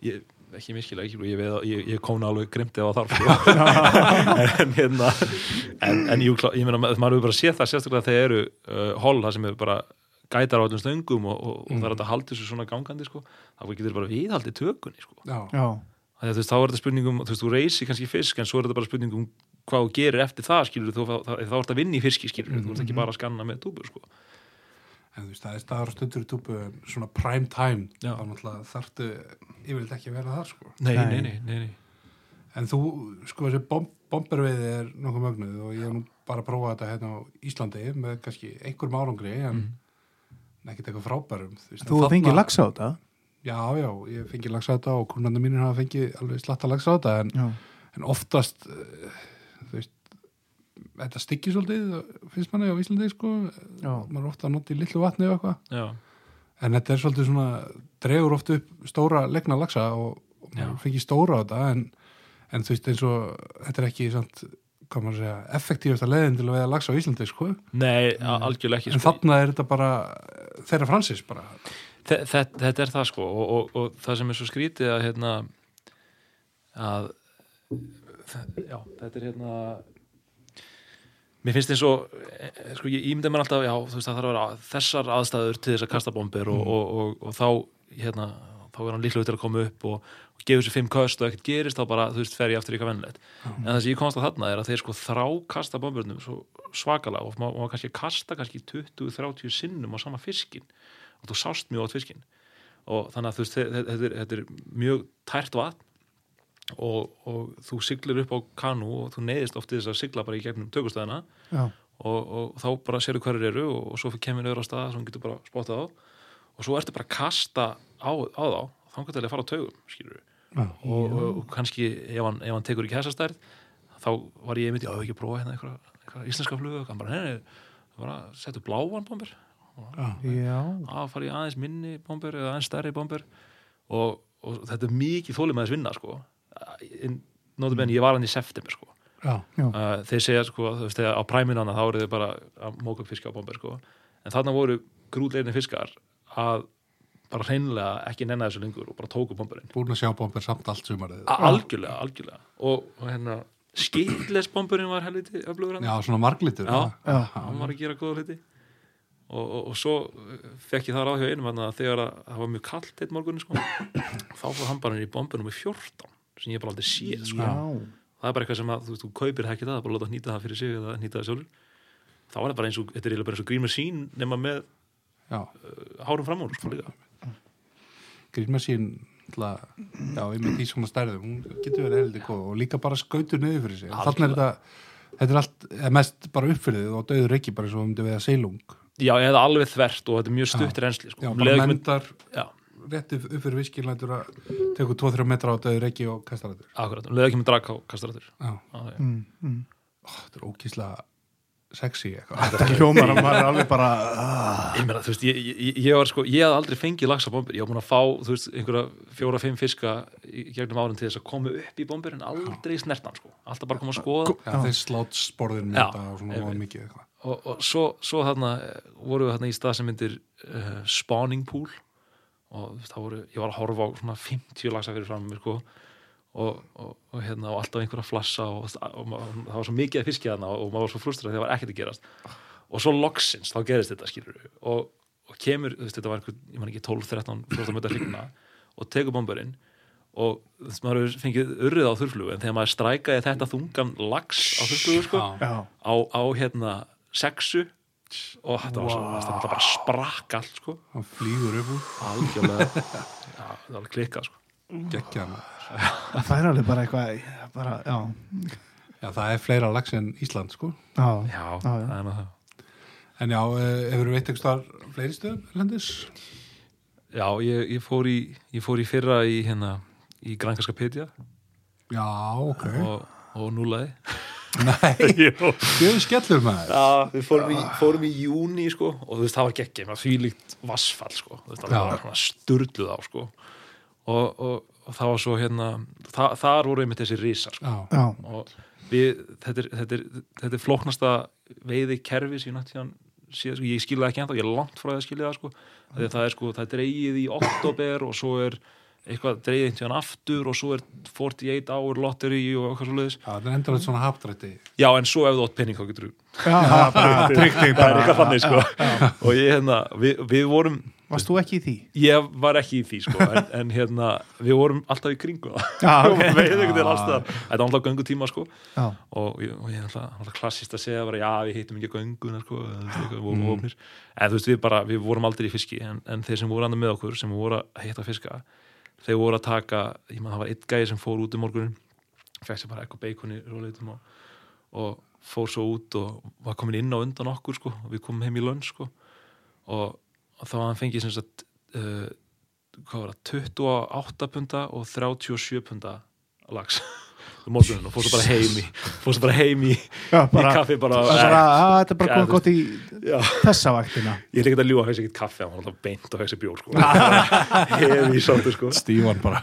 ég ekki miskilega, ekki, ég, veið, ég, ég kóna alveg grimti á þar sko. en hérna en, en jú, ég meina, maður hefur bara séð það sérstaklega þegar eru uh, hol það sem hefur bara gætar á öllum stöngum og, og, og það er að halda þessu svona gangandi sko. þá getur bara viðhaldið tökunni sko. já, Já, Þannig að þú veist, þá er þetta spurningum, þú veist, þú reysi kannski fisk en svo er þetta bara spurningum hvað þú gerir eftir það, skilur þú, þá, þá, þá ert að vinna í fiski, skilur þú, ert ekki bara að skanna með túbur, sko. en þú veist það er staðar og stundur í dúbu en svona prime time Já. þá náttúrulega þarftu yfirleitt ekki að vera þar sko Nei, Nei. nei, nei, nei. En þú, sko, þessi bom, bomberveiði er nokkuð mögnuð og ég hef nú bara prófað þetta hérna á Íslandi með kannski einhverjum árangri en ekkert eitthvað frábærum. þú þarna- fengið lags á þetta Já, já, ég fengi lags á þetta og kúrnandi mínir hafa fengið alveg slatta lags á þetta en, en oftast, eh, þú veist, þetta styggir svolítið, finnst manni á Íslandi, sko, já, maður er ofta að nota í litlu vatni og eitthvað. Já, En þetta er svolítið svona, dregur oft upp stóra legna lagsa og, og maður Já. fengið stóra á þetta en, en þú veist eins og þetta er ekki samt, hvað maður að segja, effektífasta leiðin til að veiða lagsa á Íslandi, sko. nei, algjörlega ekki, En sko. þarna er þetta bara þeirra fransis bara. Þe- Þetta, er það, sko, og, og, og það sem er svo skrítið að, hérna, að, já, þetta er, hérna, mér finnst eins og, eh, sko, ég ímynda mér alltaf, já, veist, að vera þessar aðstæður til þess að kasta bombir og, og, og, og þá, hérna, þá er hann líklega til að koma upp og, gefur sér fimm köst og ekkert gerist, þá bara, þú veist, fer ég aftur eitthvað vennilegt. En það sem ég komast að þarna er að þeir sko þrá kasta bomburnum svo svakalega og maður kannski kasta kannski 20-30 sinnum á sama fiskin og þú sást mjög átt fiskin og þannig að þú veist, þe- þe- þetta er, þetta er mjög tært vatn og, og þú siglir upp á kanu og þú neyðist oft til þess að sigla bara í gegnum tökustæðina og, og þá bara sérðu hverjir eru og, og svo kemur á stað sem getur bara spottað á. Og svo ertu bara að kasta á, á þá þá getur að fara á taugum skilur Já. og, og, kannski ef hann, ef hann tekur ekki hessastærð þá var ég einmitt, já, ekki prófa hérna eitthvað, íslenska flugu, hann bara, nei bara settu bláan bomber Já. já, að fara í aðeins minni bomber eða aðeins stærri bomber og, og þetta er mikið þess vinna sko. notur benni, ég var hann í september sko. Já. uh, þeir segja sko, þú veist, þegar á præminana þá eru þeir bara að móka upp fiska á bomber sko. en þarna voru grútleginni fiskar að bara hreinlega ekki nenna þessu lengur og bara tóku bomberinn Búin að sjá bomber samt allt sumarið. Algjörlega, algjörlega og, og hérna skeitlesbomburinn var helviti öflugur hann Já, svona marglitur. Já. já, hann var að gera góða hluti og, og, og svo uh, fekk ég það ráð hjá einum að þegar að, það var mjög kallt eitt morgunni sko, þá fór hann bara inn í bombunum í 14 sem ég bara aldrei séð sko. það er bara eitthvað sem að þú, þú kaupir það ekki það, það er bara að láta nýta það fyrir sig eða nýta það sjálfur þá er það bara eins og, þetta er eiginlega bara eins og Green Machine nema með uh, hárum fram úr sko líka Grínmasín, já, einmitt í svona stærðum, hún getur verið heldur góð og líka bara skautur niður fyrir sig. Þannig er þetta, þetta er allt, mest bara uppfyrir og döður ekki bara svo um þetta við að seilung. Já, eða alveg þvert og þetta er mjög stutt reynsli sko. Já, bara með- mendar já, rétt upp, fyrir viskinn lætur að tekur 2-3 metra á döður ekki og kastar þetta. akkurat, leið ekki með drag á kastarættur Já, mm, mm. Ó, þetta er ókísla sexy eitthvað. þetta hljómar að maður er alveg bara ah, Ég meina, þú veist, ég, ég, ég var sko, ég hafði aldrei fengið lagsabombur, ég var búin að fá, þú veist, einhverja fjóra-fimm fiska í gegnum árin til þess að koma upp í bombur en aldrei snertan, sko, alltaf bara koma að skoða. Já, þeir slátt sporðin með þetta og svona og mikið eitthvað. Og, og svo, svo þarna eh, voru við þarna í stað sem myndir uh, spawning pool. Og það voru, ég var að horfa á svona 50 lagsa fyrir fram mér sko. Og, og, og hérna og alltaf einhver að flassa og, það var svo mikið að fiskja þarna og maður var svo frustrað þegar það var ekkert að gerast. Og svo loksins, þá gerist þetta skilur og, kemur, þú veist, þetta var einhver ég man ekki 12, 13, 14 metra hrigna og tekur bombarinn og þú veist, maður fengið urrið á þurflugu en þegar maður strækaði þetta þungan lax á þurflugu sko, á, á hérna sexu. Og þetta var svo, Vá. þetta bara sprakk allt sko, hann flýgur upp úr. Algjörlega. Já, það var klikkað sko. Geggja hann. Það er alveg bara eitthvað bara, já, já, það er fleira lags en Ísland sko. Já, já, já. það er með það. En já, eh, hefur við veit ekki star fleiri stöðum erlendis? Já, ég, ég, fór í, ég fór í fyrra í hérna í Grankarska Petja já, ok. Og, og núlaði nei, við skellur maður Já, við fórum í, fórum í júni sko, og þú veist, það var geggjum, það var þvílíkt vassfall sko, þú veist, það var svona sturluð á sko. og, og, og það var svo hérna, það, þar voru einmitt þessi risar sko. og við, þetta er, þetta er, þetta er flóknasta veiði kerfi sem ég nætti hann síðan, sko, ég skilði það ekki ennþá, ég er langt frá því að skilja það sko, það er sko, það er dreigið í oktober og svo er eitthvað dreigið einhvern aftur og svo er 48 hour lottery og eitthvað svo leiðis já, það er endur svona hapdrætti já, en svo ef þú átt penning þá getur þú já, það er eitthvað þannig sko. og ég hérna, við, við vorum Varst þú ekki í því? ég var ekki í því sko en, en hérna, við vorum alltaf í kringu það. Og veið einhvern veginn alltaf þetta var alltaf göngutíma sko. Já, og ég, og ég er alltaf, alltaf klassist að segja bara, já, við heitum ekki gönguna sko, eitthvað, ofnir en þú veist, við bara, við vorum aldrei í fiski en, en þeir sem voru þeir voru að taka ég maður, það var einn gæði sem fór út um morgunin sér bara eitthvað bacon í róleitum og, og fór svo út og var komin inn á undan okkur sko, og við komum heim í lönn sko. Og, og þá var hann fengið sem sagt uh, hvað var það, 28 punta og 37 punta lags um morgunin og fór svo bara heim í fór svo bara heim í, já í bara, kaffi bara, bara að, Þetta er bara komið gott í já, þessa vaktina. Ég er ekki að ljúga að fæs ekkert kaffi hann var alltaf beint og fæs bjór sko. Hefði í sáttu sko. Stífan bara.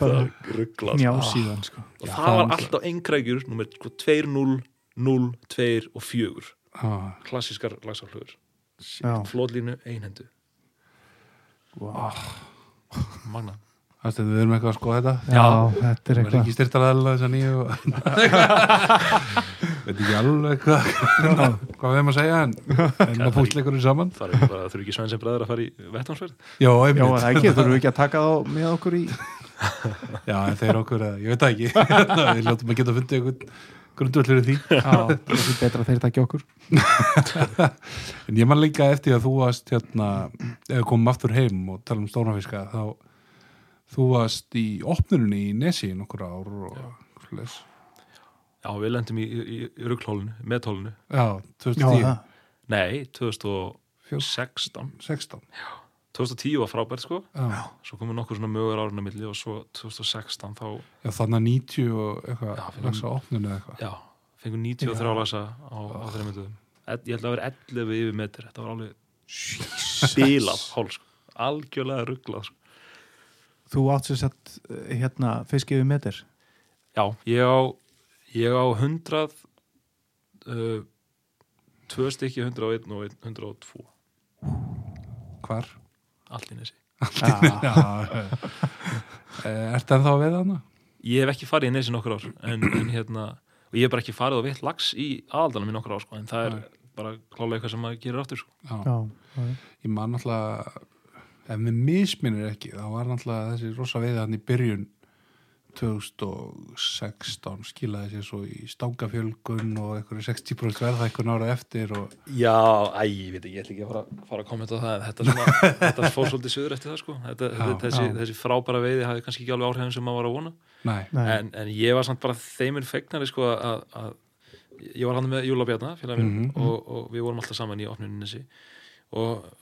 Bara ruggla sko. síðan sko. Og það var alltaf einkrækjur nummer sko, 2, 0, 0, 2 og 4 Já, klassískar lagsaflugur Já, flótlínu einhendu Vá. magna það er við erum eitthvað að skoða þetta. Já, þetta er Það er eitthvað. ekki styrtar aðeins þess að nýju veit ekki alveg hvað hvað við erum að segja en, að púsleikurinn saman. Það er bara, þurfi ekki svein sem bræður að fara í vettvansverð Já, Já, einmitt, það ekki, þurfum við ekki að taka þá með okkur í já, en þeir okkur að, ég veit það ekki. Við ljótum að geta fundið einhvern grundvöld fyrir því. Já, það er betra að þeir taka okkur. En ég man líka eftir að þú varst hérna, þú varst í opnurinni í Nesi í nokkur ár og svoleiðis. já, við lendum í, í, í rugglhólinu, meðhólinu já, Já, 2010 það. Nei, 2016 16 2010 var frábært sko. Já, svo komum nokkur svona mögur árinu milli og svo 2016 þá, já þannig að 90 og eitthvað, Já, lagsa opnunni eða eitthvað. Já, fengum 93 lasa á, á þeirra myndum ég held að vera 11 yfir metri þetta var alveg bílað hól sko. algjörlega rugglað sko. Þú átt sér sett hérna fiskið við metir já, ég á ég á 100 uh, tvö stykki 101 og einn 102 hvar? allt í nesi Já, já, Eh, ertu ennþá að veða hana? ég hef ekki farið í nesi nokkur ár en, en hérna, og ég hef bara ekki farið og veitt lags í aðaldanum í nokkur ár sko, en það er bara klálega eitthvað sem maður gerir aftur sko. Já. já, já. ég man náttúrulega ef mér misminir ekki þá var náttúrulega þessi rosa veiði hann í byrjun 2016 skilaði sér svo í stangafjölgun og einhverju 60% verðhækkun ára eftir og Já, æ, ég veit ekki, ég ætla ekki að fara, fara að kommenta á það en þetta, svona, þetta fór svolítið söður eftir það sko. þetta, Já, þessi, já. þessi frábæra veiði hafði kannski ekki alveg áhrifin sem maður var að vona en, en ég var samt bara þeimur fegnari sko, að, að ég var hann með Júla Bjarna félag minn Mhm. og, og við vorum alltaf saman í opnuninni þessi og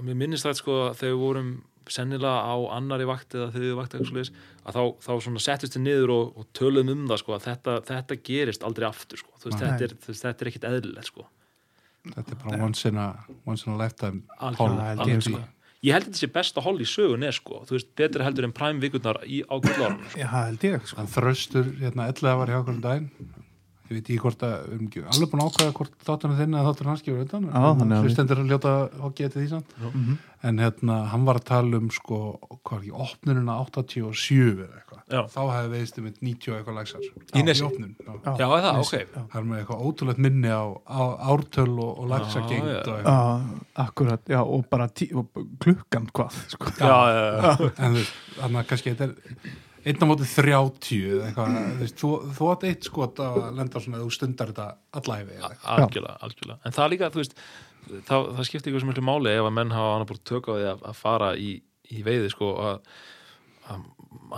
að mér minnist það sko þegar við vorum sennilega á annari vakt eða þriði vakt eitthvað svoleiðis, að þá, þá svona settust við niður og, og töluðum um það sko að þetta, þetta gerist aldrei aftur sko þú veist, þetta, er, veist, þetta er ekkit eðlilegt sko þetta er bara once in a, once in a lifetime ég, alveg, sko. ég held þetta sé besta hol í sögunni sko. þú veist, betra heldur en prime vikurnar í, á gullárunum sko. já, held ég sko. þröstur hérna 11 var hjá okkur um daginn ég veit ekki hvort að ekki alveg búin að ákvæða hvort þátturinn þinn eða þátturinn hans gefur að við- hlustendur að ljóta og geti því samt. Mhm. en hérna, hann var að tala um sko, hvað er ekki, opnununa 87 eða eitthvað, þá hefði veiðist um 90 og eitthvað lagsar Í opnun, já. Já. Er það, ok. hann er með eitthvað ótrúlegt minni á, á ártöl og, og lagsagengd Já, og Já, akkurat, já, og bara tí, og klukkan hvað, sko. Já, já, já, en veist, þannig að kannski þetta er einn á móti 30 eða eitthvað, þú þú, þú átt eitt skot að lenda svona þú stundar þetta allæfi algjörlega, algjörlega. En það líka, veist það, það skiptir ykkur sem miklu máli ef að menn hafa annað búin tök á því að, að fara í, í veiði sko að, að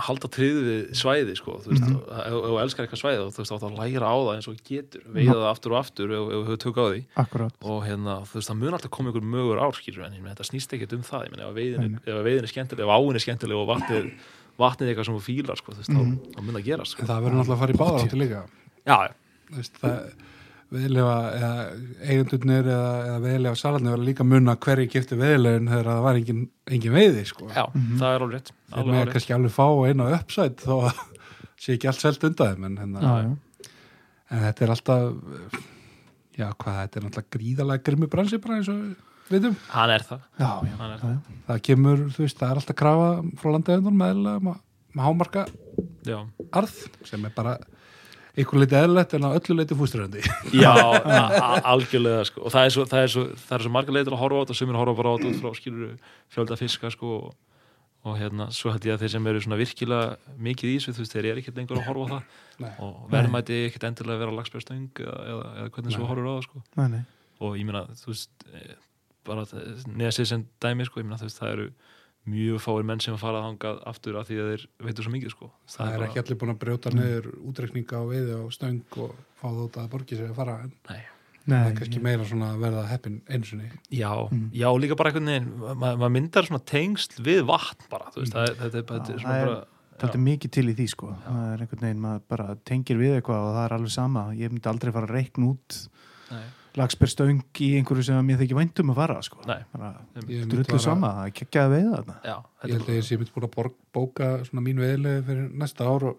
halda tryggðu við svæði sko, þú veist, Mhm. ef ef þú elskar eitthvað svæði og þú veist, þá átt að læra á það eins og getur veiða það aftur og aftur ef þú hefur tök á því. Akkurat, og hérna, þú veist, það mun alltaf koma ykkur mögur ár skilur en þetta snýst ekkert um það ég meina, ef veiðin, Nei, ef veiðin er skemmtileg, vatnið, eitthvað sem þú fílar sko, þú veist, Mhm. þá, þá mun það gerast sko. en það verður náttúrulega að fara í báðar áttu líka já, já, veist, það veðilega eða eigendurnir eða, eða veðilega salarnir verður líka munna hverju kipti veðilegin þegar það var engin, engin veiði sko. já, Mhm. það er alveg rétt þeir með kannski alveg fá eina uppsætt þó að sé ekki allt selt undan þeim en, hérna, já, já. en þetta er alltaf já hvað, þetta er alltaf gríðalega grimmi bransi bara eins og við vitum hann er það Já, já, er já, já. það kemur, þú veist, það er alltaf krafa frá landeigundum meðlega með, með hámarka já, arð sem er bara einhver leiti eðlilegt en á öllu leiti fústuröndi Já, algjörlega sko. og það er svo, það er svo, það er svo margar leitir að horfa á þetta sem er horfa bara á þetta út frá skilur fjölda fiska sko og, og hérna, svo held ég að þeir sem eru svona virkilega mikið í þessu, þú veist, þeir eru ekkert lengur að horfa á það Nei. og verðmæti ekkert endilega að vera lagsbjörnstöng eða, eða, eða hvernig svo Nei. horfur á það sko Nei, nei. og ég meina, þú veist bara nesið sem dæmi sko, ég meina, þú veist, það eru mjög fáir menn sem að fara þangað aftur af því að þeir veitur svo mikið sko. Það er ekki allir búin að brjóta niður útreikninga á veiði og stöng og fá þótt að borgi sig að fara en Nei, það Nei, er kannski meira svona að verða heppin einsunni Já, Mm. já, líka bara einhvern veginn ma- maður myndar svona tengsl við vatn bara, þú veist, það er, þetta, er- er það svona er- bara Það er mikið til í því sko. Það er einhvern veginn, maður bara tengir við eitthvað og það er alveg sama, ég myndi aldrei fara að reikna út Nei, lagsbjörnstöng í einhverju sem mér þykir væntum að fara sko. nei, Ég drullu sama, það er kekkjaði veið þarna. Já, ég held að ég sé mitt búin að borg, bóka svona mín veiðilegi fyrir næsta ár og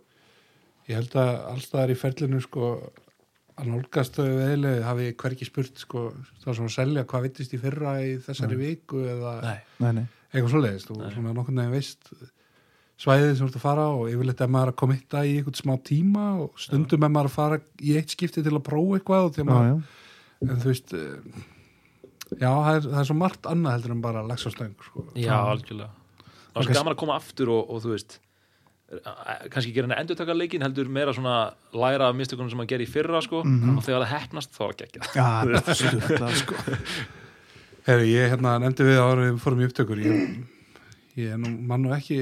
ég held að allstaðar í ferlinu sko að nálgast þau veiðilegi hafi ég hvergi spurt sko þá sem að selja hvað vittist í fyrra í þessari viku eða Nei, Nei, nei, eitthvað svoleiðist og Nei. svona nokkurn veginn veist svæðið sem þú ert að fara og yfirleitt er maður að komitta í einhvern smá tíma og stundum er maður að fara í eitt skipti til að prófa eitthvað og já, maður, já, en þú veist eh, já, það er, það er svo margt annað heldur en bara lags og stöng sko. já, algjörlega Það var svo gaman að koma aftur og, og þú veist eh, kannski gera henni endurtaka leikin heldur meira svona læra af mistökunum sem að gera í fyrra sko, Mhm. og þegar það hefnast þá var ekki ekki já, það er styrlað sko Heri, ég hérna nefndi við ára við fórum í upptökur ég, ég er nú, man nú ekki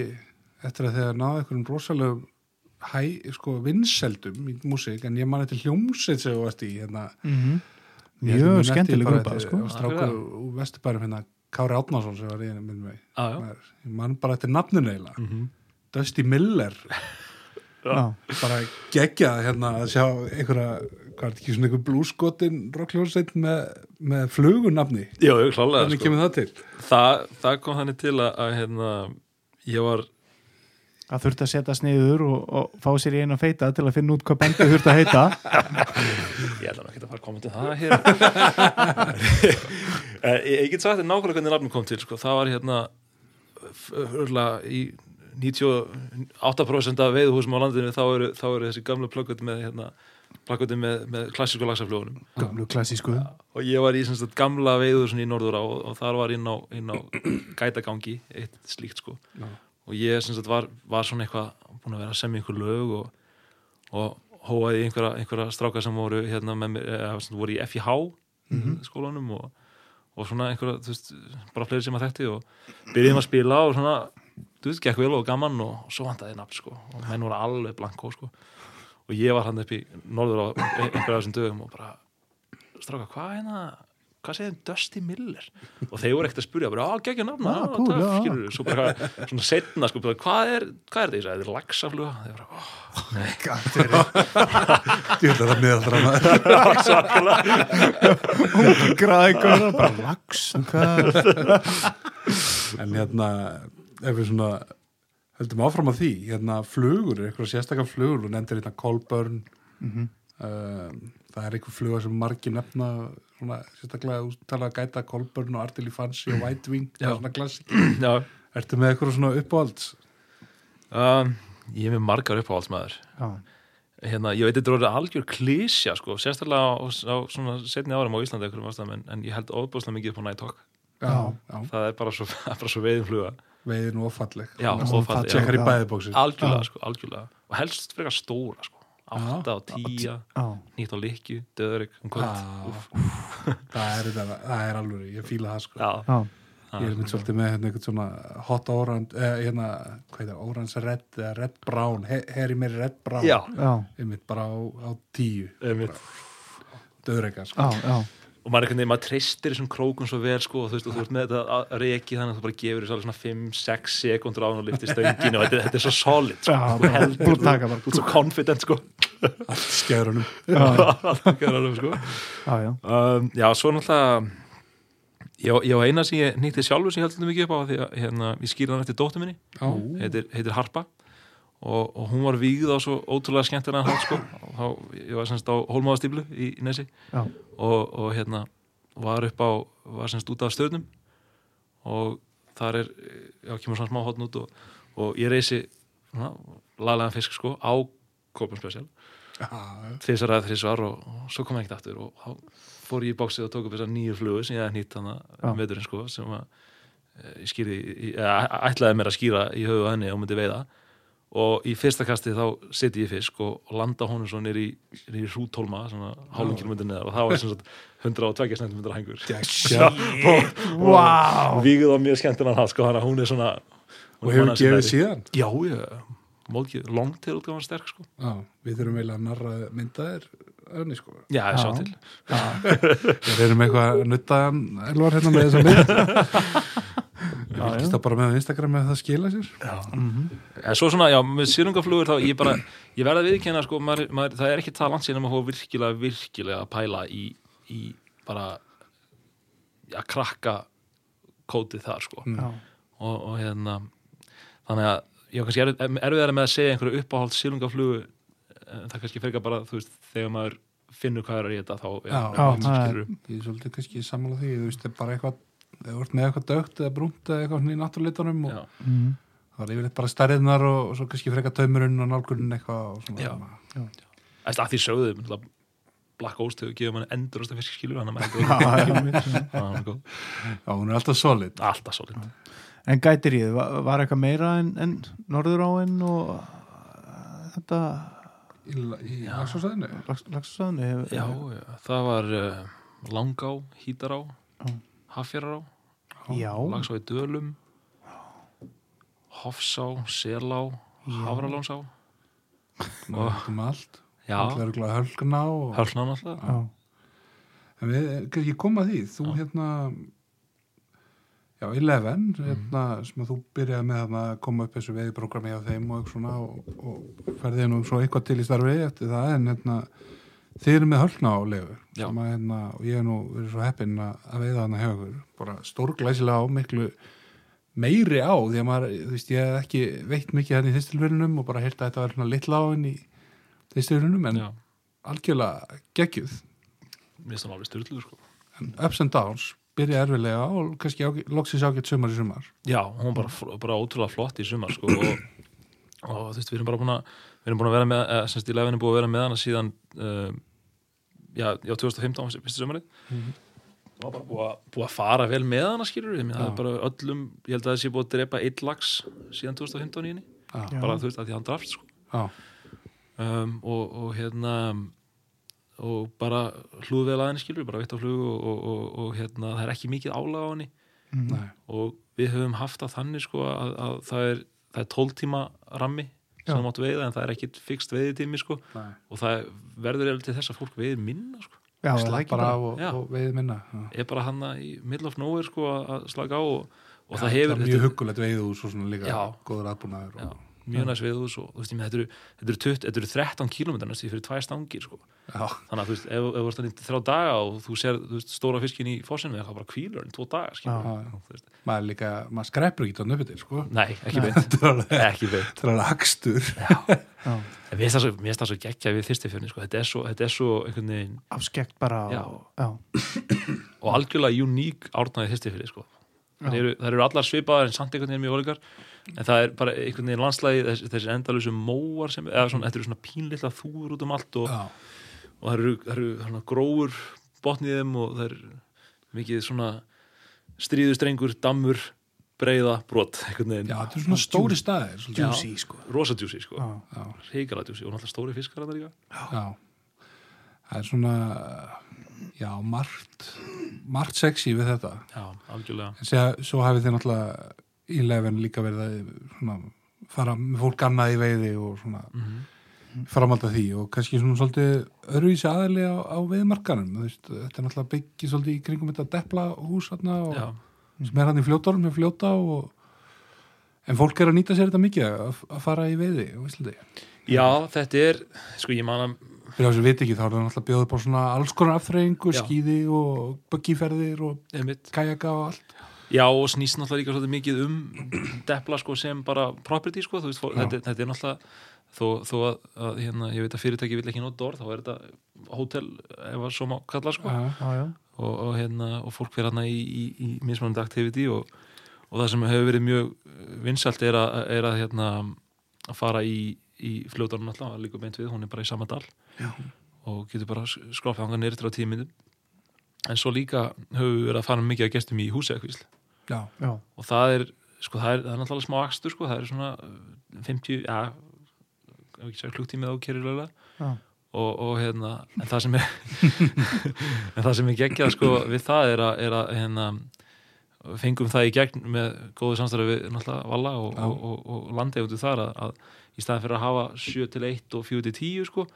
eftir að þegar náðu einhverjum rosalegum hæ, sko, vinseldum í músík, en ég man eftir hljómsveit sem þú varst í, hérna Mhm. Held að Mjög skemmtileg grúpa sko. strákur úr vesturbærum hérna Kári Átnarsson sem var í henni með mig Já, já. Maður- ég man bara eftir nafninu eiginlega Mhm. Dusty Miller Já, bara geggjað hérna að sjá einhverja, hvað er þetta ekki svona einhver blúskotin rockljónsveit með, með flugunafni Já, ég klálega hvernig sko. kemur það til? það, það kom þannig til að, að hérna, ég var það þurfti að setja sniður og, og fá sér í eina feita til að finna út hvað bandið þurfti að heita. Ég ekki að fara að koma til það hér Eh, Ég ég get sagt þér nákvæmlega hvernig nafnum kom til sko. það var hérna örgulega í 98% af veiðhúsum á landinu þá eru, þá eru þessi gamlu plögguti með hérna, plögguti með, með klassísku lagsafljóðunum Gamlu klassísku. Og ég var í sagt, gamla veiðhúsin í Norður á og, og þar var inn á, inn á gætagangi eitt slíkt sko. Já. Og ég sagt var, var svona eitthvað búin að vera að semja einhver lög og, og hóaði einhverja, einhverja stráka sem voru hérna mér, eða voru í FIH skólanum og, og svona einhverja, þú veist, bara fleiri sem að þekkti og byrjuðum að spila og svona þú veist, gekk vel og gaman og, og svo vantaði nafn sko. Og menn voru alveg blanko sko. Og ég var hann upp í norður á einhverja af þessum dögum og bara stráka, hvað hérna hvað segir þeim Dusty Miller? Og þeir voru ekkert að spyrja, bara, á, geggja nafna á, cool, já. skilurðu. svo bara, eitthvað svona setna, sko, bara, hvað er hvað er þetta, ég sagði, þetta er laxafluga. Þeir bara, oh, Ég ætla það miðaldra maður. Svakalega Grækur, bara lags hvað En hérna, ef við svona höldum áfram á því, hérna flugur, eitthvað sérstakar flugur, og nefndir hérna Colburn, Mhm. um, það er einhver fluga sem margir nefna svona, sérstaklega þú talar að gæta Kolburn og Artili Fancy og White Wing er svona klassik Já, Ertu með eitthvað svona uppáhalds? um, ég er með margar uppáhaldsmaður. Já, hérna, ég veit þetta er orðið algjör klísja sko, sérstaklega á, á svona setni árum á Íslandi ástæðum, en, en ég held óbúslega mikið upp á Night Talk, Já, Já. já, það er bara svo, það er bara svo veiðum fluga, veiðin og falleg og algjörlega sko, algjörlega, og helst frekar stóra sko, átta og tíja já, nýtt á likju, döðurik um það er, það er alveg, ég fíla það sko. Já, já, Ég er mynd svolítið með hérna einhvern svona hot orange, eh, hérna, hvað er það, orange red eða red brown, he, heri meiri red brown. Já, já, einmitt bara á, á tíu. Einmitt. döðreika sko. já, já. Og maður, einhvern veginn, maður treystir þessum krókum svo vel sko, og þú veist, og þú ert með þetta að reki þannig að þú bara gefur þessu alveg svona 5-6 sekundur á hann og lyftir stönginu og þetta, þetta er svo solid sko. Þú heldur, þú, taka bara. þú ert svo confident sko. allt skefurunum Allt alveg, sko. já, já. um, já, svo náttúrulega ég, á- ég á eina sem ég nýtti sjálfur sem ég heldur mikið upp á því að hérna, ég skýrði hann eftir dóttur minni heitir, heitir Harpa og, og hún var vígð á svo ótrúlega skemmtilega hát sko. þá, ég var semst á Hólmáðastíflu í, í Nesi Já. og, og hérna var upp á, var semst út af stjörnum og þar er já, kemur svona smá hotn út og, og ég reysi laglegan fisk sko á Korpun Special já, tvisar eða þrisvar og, og svo kom ég ekkert aftur og þá fór ég í bóksið og tók upp þessar nýju flugu sem ég hef nýtt Já. um veturinn sko sem að eh, ég skýrði, æ- ætlaði mér að skýra í höfu henni og myndi veiða og í fyrsta kasti þá seti ég fisk og, og landa honum svo nýr í, hrútólma, svona hálfum kilómetri neðar. Og það var sagt 120 cm hængur. Gekkja. Vá. Víguð á mjög skemmtinan það sko, þannig að hún er svona og hefur gefið síðan? Já, já, móðgið, longtail útgáfan sterk sko. Já, við þurfum eiginlega að narra myndaðir öfni sko. Já, sjá Já. til. Við erum eitthvað að nutta elvar hérna með þessa mynd. Já, fylgist það bara með á Instagram með það skila sér Mhm. En svo svona, já, með sýrungaflugur þá ég bara, ég verða að viðkjanna sko, maður, maður, það er ekki það langt síðan að maður virkilega, virkilega að pæla í, í bara að krakka kótið þar sko Mm. Og, og hérna þannig að ég var kannski erfið, erfiðara með að segja einhverju uppáhald sýrungaflugu en það kannski frekar bara, þú veist, þegar maður finnur hvað er að geta þá Já, Já, það er-. Ég er svolítið kannski sammála því þú veist, það er bara eitthvað þú ert með eitthvað dögt eða brúnt eða eitthvað svona í náttúruleitunum og Já. Mhm. það er yfirleitt bara stærðnar og, og svo kannski frekar taumurinn og nálgurinn eitthvað og svona Já. svona. Æst, að því sögðu náttúrulega, Black Ghost hefur gefið mann endur ást að fisk skilur hann já. maður góð. Já, hún er alltaf solid alltaf svolítið En gætir ég, var, var eitthvað meira en, en norður áinn og uh, þetta í, í lagsásæðinu lagsasöðinu Já, já, það var uh, Langá, Hítará. Hafjarará, Lagsá í Dölum. Hofsá, Selá Hafralánsá og um allt. Hölgna og Hölkná náttúrulega. En við kannski koma að því, þú Já. hérna já, Eleven hérna, sem að þú byrjaði með að koma upp þessu veiðprogrammi á þeim og og, og ferði nú svo eitthvað til í starfi eftir það en hérna þið eru með hölkna á sem að hérna, og ég er nú verið svo heppinn að veiða hana hjá okkur bara stórglæsilega á miklu meiri á því að maður, þú veist, ég hef ekki veitt mikið hérna í þistilverunum og bara heyrt að þetta var svona litla á henni í þistilverunum en Já, algjörlega geggjuð. Mér það alveg styrluður sko. En ups and downs byrja erfilega og kannski loksins ágætt sumar í sumar. Já, hún var bara, bara ótrúlega flott í sumar sko og, og þú veist, við erum bara búin að við erum búin að vera með, eða semst í lefinu búin að vera með hana síðan uh, já, já, 2015 fyrstu sumarið. Og var bara búið að, búið að fara vel með hana skilur við, það er bara öllum ég held að það sé búið að drepa eitt lags síðan 2015 í henni, bara þú veist að því hann drafst sko. Um, og, og hérna og bara hlúð vel að henni skilur við, bara veitt á flug og, og, og, og hérna, það er ekki mikið álag á henni. Mhm. Nei. og við höfum haft það þannig sko að, að það er það er 12 tíma rammi sem það máttu veiða en það er ekkit fixt veiðitími sko Nei. og það verður eða til þess að fólk veiðir minna sko já, ekki bara á og, og veiði minna Já. er bara hann í middle of nowhere sko að- að slaka á og, og Já, það hefur það er mjög huggulegt veiðu og svo svona líka Já. góður aðbúnaður Já. og, mjög næst við og þú veist, ég með, þetta, eru, þetta, eru 20, þetta eru 13 km næstu fyrir tvær stangir sko. Þannig að þú veist, ef, ef þú ert þannig þrjá daga og þú ser þú veist, stóra fiskin í fósinu eða bara kvílur en tvo daga maður líka, maður skreppur ekki þannig uppið sko. nei, ekki beint Þetta er er akstur. mér finnst það svo, það geggja við þyrstifjörni sko. þetta, er svo, þetta er svo einhvern veginn afskekt bara og, og algjörlega uník árnaði þyrstifjörni sko. Það eru, það eru allar svipaðar en samt einhvern veginn mjög ólíkar. En það er bara einhvern veginn landslægi þess, þessi endalösu móar sem, eða svona, þetta eru svona pínlilla þúur út um allt og, Já, og það eru, það eru svona grófur botnið þeim og það er mikið svona stríðustrengur, dammur breiða, brot, einhvern veginn. Já, þetta er svona stóri staðir. juicy sko. rosa djúsi, sko, já, Já, reikala djúsi og náttúrulega stóri fiskar þarna líka. Já. Það er svona, já, margt, margt sexy við þetta. já, algjörlega. En sé, svo hafið þið náttúrulega í lefin líka verið að svona, fara með fólk annað í veiði og svona mm framhald af því og kannski svona svolítið öruvísi aðli á, á veiðmarkanum veist, þetta er náttúrulega byggið svolítið í kringum þetta depla hús hérna og, já, sem er hann í fljótorum með fljóta og en fólk er að nýta sér þetta mikið að, að fara í veiði á Íslandi. Já, þetta er sko ég man fyrir þess að veit ekki þá er það náttúrulega bjóður bara svona alls konar afþreyingu, Já. skíði og buggiferðir og kajaka og allt. Já, og snýst náttúrulega líka svolítið mikið um depla sko sem bara property sko, veist, þetta, þetta er náttúrulega þó, þó að, að hérna, ég veit að fyrirtæki vil ekki nota orð, þá er þetta hótel ef að svo má kalla sko. Já, já, já, og, og, hérna, og fólk fyrir hérna í, í, í mismunandi activity og, og það sem hefur verið mjög vinsalt er að, er að, hérna, að fara í, í fljóðarinn alltaf, líka beint við, hún er bara í sama dal. Já. og getur bara skroppið hanga neyrir til á tíu minnum en svo líka höfum við verið að fara mikið að gestum í já, og það er sko það er, það er náttúrulega smá akstur sko, það er svona uh, 50, ja ef ekki segja klukktími þá kerir lögulega já, og, og hérna en það sem er en það sem er geggjað sko við það er að, er að hérna fengum það í gegn með góðu samstæðu við náttúrulega Valla og, og, og, og landegjöndu þar að, að í staðan fyrir að hafa 7 til 1 og 4 til 10 sko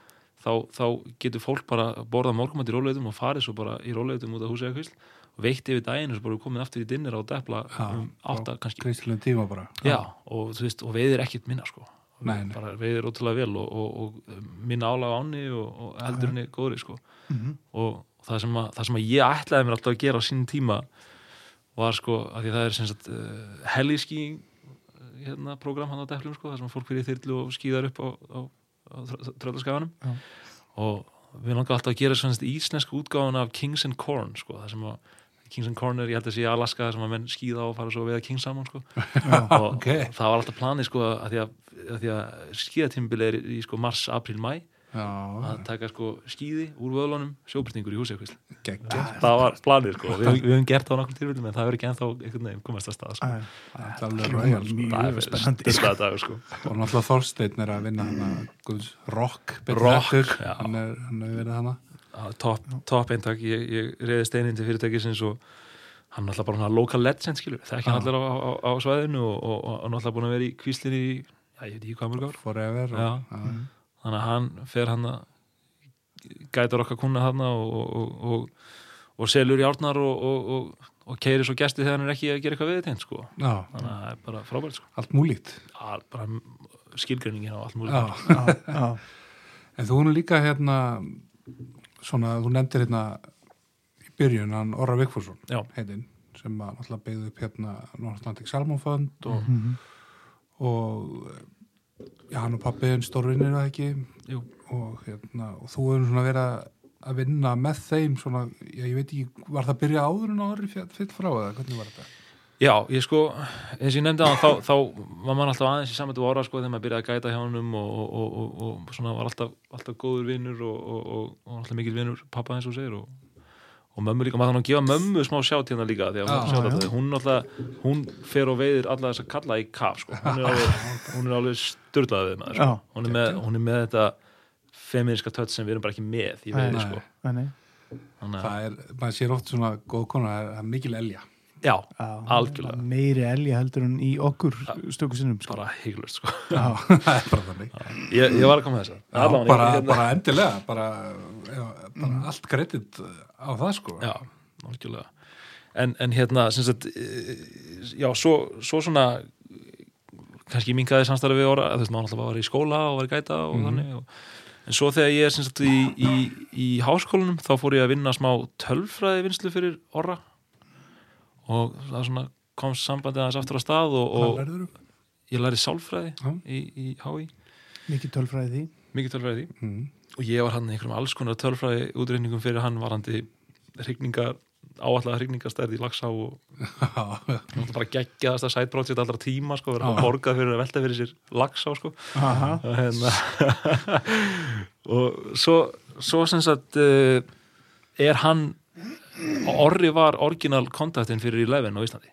þá, þá getur fólk bara borðað morgumætt í róleitum og farið svo bara í róleitum út af húsið eitthvað og veitt yfir daginn og svo bara komin aftur í dinnir á depla Já, um 8 kannski. Já, og veist, og veiðir ekkert minna sko. Nei, nei. bara veiðir ótrúlega vel og, og, og minna álag áni og, henni góðri sko. Mhm. og það sem, að, það sem að ég ætlaði mér alltaf að gera á sínum tíma var sko, að því það er sem sagt uh, heliski hérna program hann á deflum sko, það sem fólk fyrir þyrlu og skýðar upp á, á, á tröllaskaganum Já. og við langar alltaf að gera svona íslensku útgáfun af Kings and Corn sko, það sem að Kings and Corn er, ég held að sé í Alaska þar sem að menn skýða og fara svo við að Kings saman sko og ok. það var alltaf planið sko að því að, að, að skíðatímbil er í sko mars, april, mæ að taka sko skíði úr vöðlunum sjóbyrtingur í húsi geggja það var planið sko, við, við höfum gert það á nokkur tilfellum en það verður ekki ennþá einhvern veginn komast að stað sko. Æ, Það er sko. mjög er spennandi sko. og náttúrulega Þorsteinn er að vinna hana Guðs rock betur hann er, hann er verið hana. Top eintak, ég, ég reyði steinin til fyrirtækisins og hann er alltaf bara hana local legend skilur, það er ekki allir á, á, á svæðinu og, og, og hann er alltaf búin að vera í kvíslinni í, já, ég veit ekki hvað mörg ár þannig að hann fer hann að gætar okkar kuna hann og, og, og, og selur í árnar og, og, og, og keiri svo gesti þegar hann er ekki að gera eitthvað við þetta sko. Þannig að það er bara frábært sko. allt múlít bara skilgreiningin á allt múlið Já. já, já, En þú erum líka hérna svona, þú nefndir hérna í byrjun hann Orra Vigfússon Já. heitinn, sem náttúrulega byggði upp hérna Northlandic Salmon Fund og, Mhm. og já, hann og pappiðin stórvinnir það ekki? Og hérna, og þú hefur svona verið að- að vinna með þeim svona, já, ég veit ekki, var það að byrja áður en áður fyll frá eða hvernig var þetta? Já, ég sko, eins og ég nefndi að þá, þá var mann alltaf aðeins í samvættu ára sko þegar maður byrjaði að gæta hjá honum og, og, og, og, og svona var alltaf, alltaf góður vinnur og, og, og, og alltaf mikil vinnur pappa eins og segir og, og mömmu líka, maður þannig að gefa mömmu smá sjátt hérna líka því að Já, hún, sjá já. þetta, hún alltaf, hún fer og veiðir alla þess að kalla í kaf sko, hún er alveg, hún er alveg styrlaði við maður sko. Hún, er með, hún er með þetta feminska tött sem við erum bara ekki með í veiði Nei. sko. Nei, nei. þannig að, Það er, maður sér oft svona góð kona, það er, mikil elja. Já, Já, Algjörlega. meiri elja heldur en í okkur stöku sinnum sko. bara hygglust sko. Já, það er bara þannig. Ég, ég var að koma með þess Já, bara, bara endilega bara, já, bara allt kredit á það sko. Já, algjörlega. En, en hérna, sem sagt eh, já, svo, svo svona kannski minkaði samstarfi við orra, þú veist, maður alltaf var í skóla og var í gæta og Mhm. þannig og, en svo þegar ég er sem sagt í, í, í háskólanum þá fór ég að vinna smá tölfræði vinslu fyrir orra og það svona komst sambandið aðeins aftur á stað og, og ég læri sálfræði Já. í, í HÍ, mikið tölfræði mikið tölfræði Mm. og ég var hann einhverjum alls konar tölfræði útreyningum fyrir hann varandi hrygningar, áallega hrygningarstærð í Laxá og bara geggjaðast að sætbrótsið allra tíma sko, verið að borga fyrir að velta fyrir sér Laxá sko. Og hérna og svo, svo sem sagt uh, er hann Orri var orginal kontaktin fyrir Eleven á Íslandi.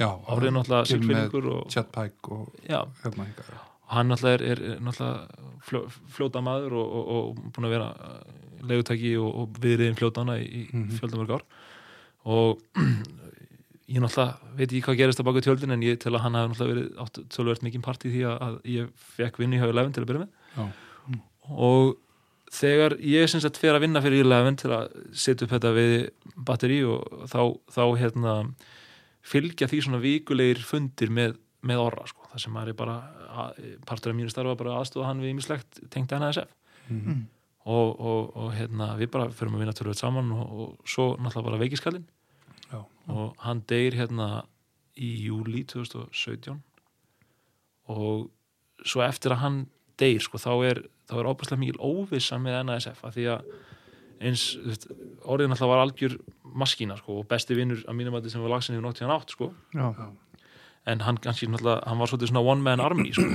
Já, Orri er náttúrulega sigfyrningur og, Chatpike og já, hérna hingað. og hann náttúrulega er, er, náttúrulega fljó, fljóta maður og, og, og búin að vera legutæki og, og viðriðin fljótana í, í Mhm. fjöldamörg ár og ég náttúrulega veit ekki hvað gerist á baku tjöldin en ég til að hann hafi náttúrulega verið átt tölvöld mikið part í því að, að ég fekk vinni hjá Eleven til að byrja með Já. og þegar ég sem sagt fer að vinna fyrir Eleven til að setja upp þetta við batteri og þá, þá hérna fylgja því svona vikulegir fundir með, með orra sko, það sem er bara að, partur af mínu starfa bara aðstofa hann við ýmislegt tengt NSF Mhm. og, og, og hérna við bara förum að vinna tölvöld saman og, og svo náttúrulega bara veikiskallin Já. og hann deyr hérna í júli 2017 og svo eftir að hann deyr sko, þá er, þá er óbærslega mikil óvissa með NASF að því að eins, orðin alltaf var algjör maskína sko, og besti vinnur að mínum að sem var lagsinni við nótt tíðan átt sko. Já. en hann, kannski, náttúrulega, hann var svolítið svona one man army sko.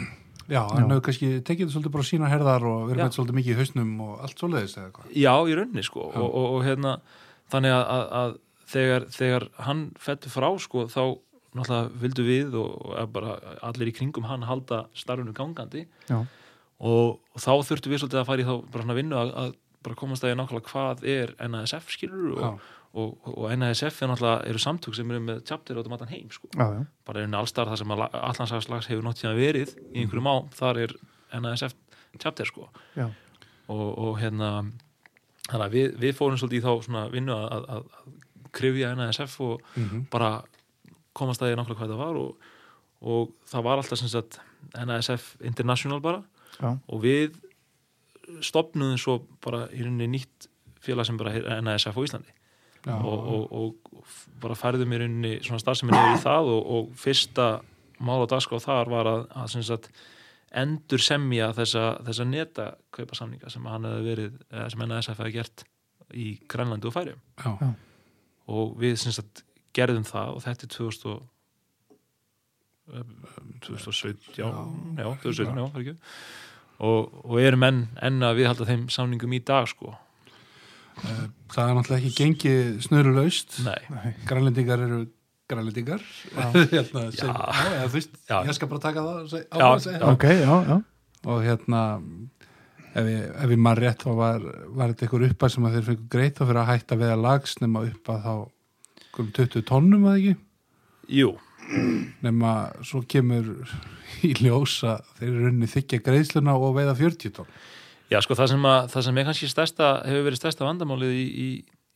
Já, hann hefur kannski tekið þetta svolítið bara sína herðar og verið með þetta svolítið mikið í hausnum og allt hvað. Já, í rauninni sko og, og, og hérna þannig að, að, að þegar, þegar hann fættu frá sko þá náttúrulega vildu við og, bara allir í kringum hann halda starfinu gangandi. Og, og þá þurftu við svolítið að fara í þá bara svona vinnu að, að bara komast að ég nákvæmlega hvað er NASF skilur og, og, og NASF er náttúrulega eru samtök sem eru með chapter át um allan heim sko. Já, já. bara er allstar það sem að allansaslags hefur nátt síðan verið í einhverjum á, þar er NASF chapter sko. Og, og hérna að við, við fórum svolítið í þá vinnu að, að, að krifja NASF og Mhm. bara komast að því nákvæmlega hvað það var og, og það var alltaf sem sagt NASF International bara Já. og við stopnuðum svo bara í rauninni nýtt félag sem bara er NASF á Íslandi og, og, og bara færðum í rauninni svona starfsemi niður í það og, og fyrsta mál á dagskrá þar var að, að sem sagt, endur semja þessa, þessa neta kaupa samninga sem hann hefði verið sem NSF hefði gert í Grænlandi og Færium já, og við sem sagt gerðum það og þetta er 2000 og, um, 2017 já, já, 2017, já, það er ekki og, og erum enn, enn að viðhalda þeim samningum í dag sko Eh, það er náttúrulega ekki gengið snurulaust. Grænlendingar eru grænlendingar. hérna, sem, Já. já, Já. ég skal bara taka það á Já, að segja. já. Ok, já, já. og hérna ef ég, ég maður rétt þá var, var þetta einhver uppað sem að þeir fengur greitt fyrir að hætta við að lags nema uppað þá um 20 tonnum að ekki? Jú, nema svo kemur í ljósa þeir eru runni þykja greiðsluna og veiða 40 tonn. Já, sko, það sem, að, það sem er kannski stærsta, hefur verið stærsta vandamálið í, í,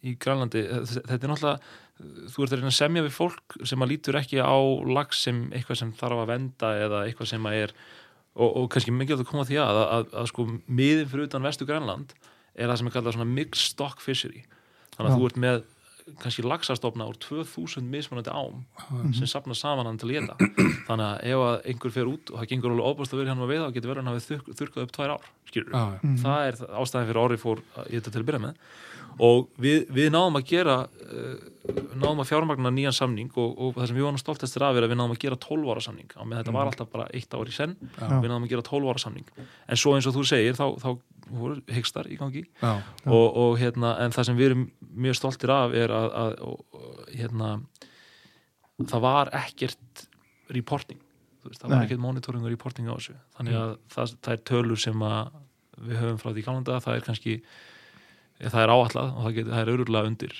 í Grænlandi, þetta er náttúrulega, þú ert að reyna að semja við fólk sem að lítur ekki á lags sem eitthvað sem þarf að venda eða eitthvað sem að er, og, og kannski mikið að koma því að, að, að, að sko, miðin fyrir utan vestu Grænland er það sem er kallað svona mixed stock fishery. Þannig að Já. þú ert með kannski laxastofna úr 2000 mismunandi ám sem sapna saman hann til að geta þannig að ef að einhver fer út og það gengur alveg óbúst að vera hann að veiða þá getur verið hann að við þurkað upp tvær ár skilur já, já. það er það- ástæðan fyrir orði fór í þetta til að byrja með og við, við náðum að gera uh, náðum að fjármagna nýjan samning og, og það sem við varum stoltastir af er að við náðum að gera 12 ára samning. Á með þetta var alltaf bara eitt ár í senn Já. við náðum að gera 12 ára samning. En svo eins og þú segir þá, þá voru hygstar í gangi. Já, og, og hérna en það sem við erum mjög stoltir af er að, að og, hérna það var ekkert reporting. Veist, það var ekkert monitoring og reporting á þessu. Þannig að það, það er tölur sem að við höfum frá því kálanda það er kannski það er áallað og það, getur, það er öruglega undir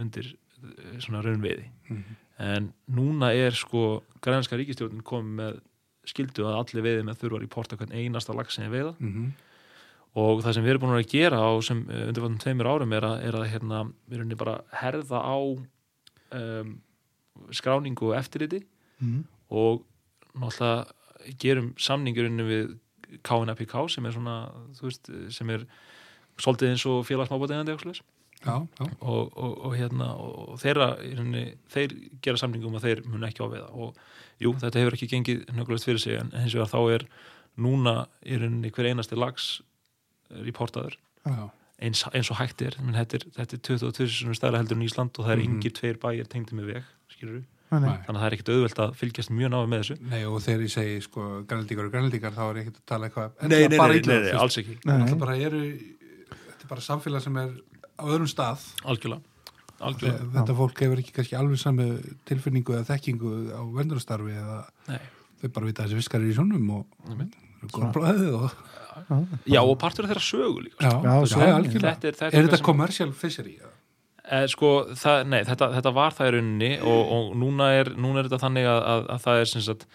undir eh, svona raunveiði Mhm. en núna er sko grænska ríkistjórnin komið með skildu að allir veiði með þurfa að reporta hvern einasta lag sem er veiða mhm, og það sem við erum búin að gera á sem uh, undirfattum tveimur árum er að, er að hérna, við erum bara að herða á um, skráningu og eftirliti Mm. og náttúrulega gerum samningurinn við KNPK sem er svona þú veist, sem er svolítið eins og félagsmábóðegandi og, og, og, og hérna og þeirra, í rauninni, þeir gera samningum að þeir mun ekki áveiða. Og jú, þetta hefur ekki gengið nöggulegt fyrir sig en hins vegar þá er núna í rauninni hver einasti lags reportaður já. eins, eins og hægt er, menn þetta er, þetta er 22 stæra heldur en Ísland og það er Mhm. engir tveir bæir tengdi með veg, skilur við Nei, þannig að það er ekkert auðvelt að fylgjast mjög náðu með þessu. Nei, og þegar ég segi sko grænlíkar og grænlíkar þá er ég ekkert að tala eitthvað nei, nei, bara nei, nei, alls ekki. Náttúrulega bara eru, er bara samfélag sem er á öðrum stað algjörlega, algjörlega. Þe- þetta fólk hefur ekki kannski alveg sami tilfinningu eða þekkingu á vendurastarfi eða Nei. þau bara vita að þessi fiskar eru í sjónum og Einmitt. górblæðið og já og partur af þeirra sögu líka já, Já, já, svo- algjörlega þetta er, þetta Er þetta sem- commercial fishery? Eh, sko, það, nei, þetta, þetta var það í rauninni og, og núna, er, núna er þetta þannig að, að, að það er sem sagt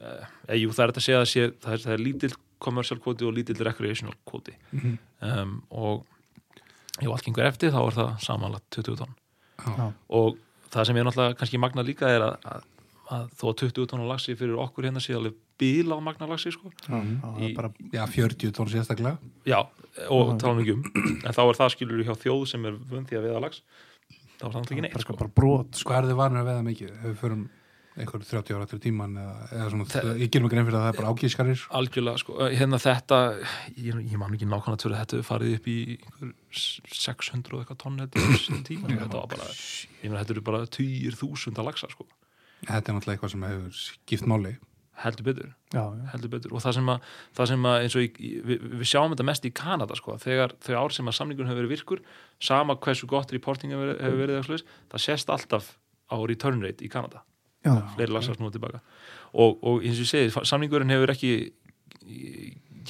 uh, jú, það er þetta að segja að sé, það, er, það er lítill commercial kvoti og lítill recreational kvoti Mhm. um, og ef allt gengur eftir þá er það samanlagt 20 tonn Já. og það sem er náttúrulega kannski magna líka er að, að, að þó að 20 tonn á lagsi fyrir okkur hérna sé alveg bílað magna lagsi sko. Já, það Í- bara Já, 40 tónn sérstaklega já, og tala ekki um en þá er það skilur hjá þjóð sem er vönd því að veiða lags þá er það náttúrulega ekki neitt bara, sko. bara brot Sko er þið vanur að veða mikið ef við förum einhver 30 ára til tíman eða, eða svona, ég gerum ekki grein fyrir að það er bara ágískarir algjörlega, sko, hérna þetta ég, ég man ekki nákvæmlega tvöru þetta hefur farið upp í einhver 600 og eitthvað tonn þetta er sín tíma þetta var bara, ég meina þetta eru bara 10.000 að lagsa, sko, Þetta er náttúrulega eitthvað sem hefur skipt máli. Heldur betur. Já, já. heldur betur, og það sem að, það sem að eins og í, við, við sjáum þetta mest í Kanada sko, þegar þau ár sem að samningun hefur verið virkur sama hversu gott reporting hefur, hefur verið eða svoleiðis, það sést alltaf á return rate í Kanada já. fleiri lagsar snúið tilbaka og, og eins og ég segi, samningurinn hefur ekki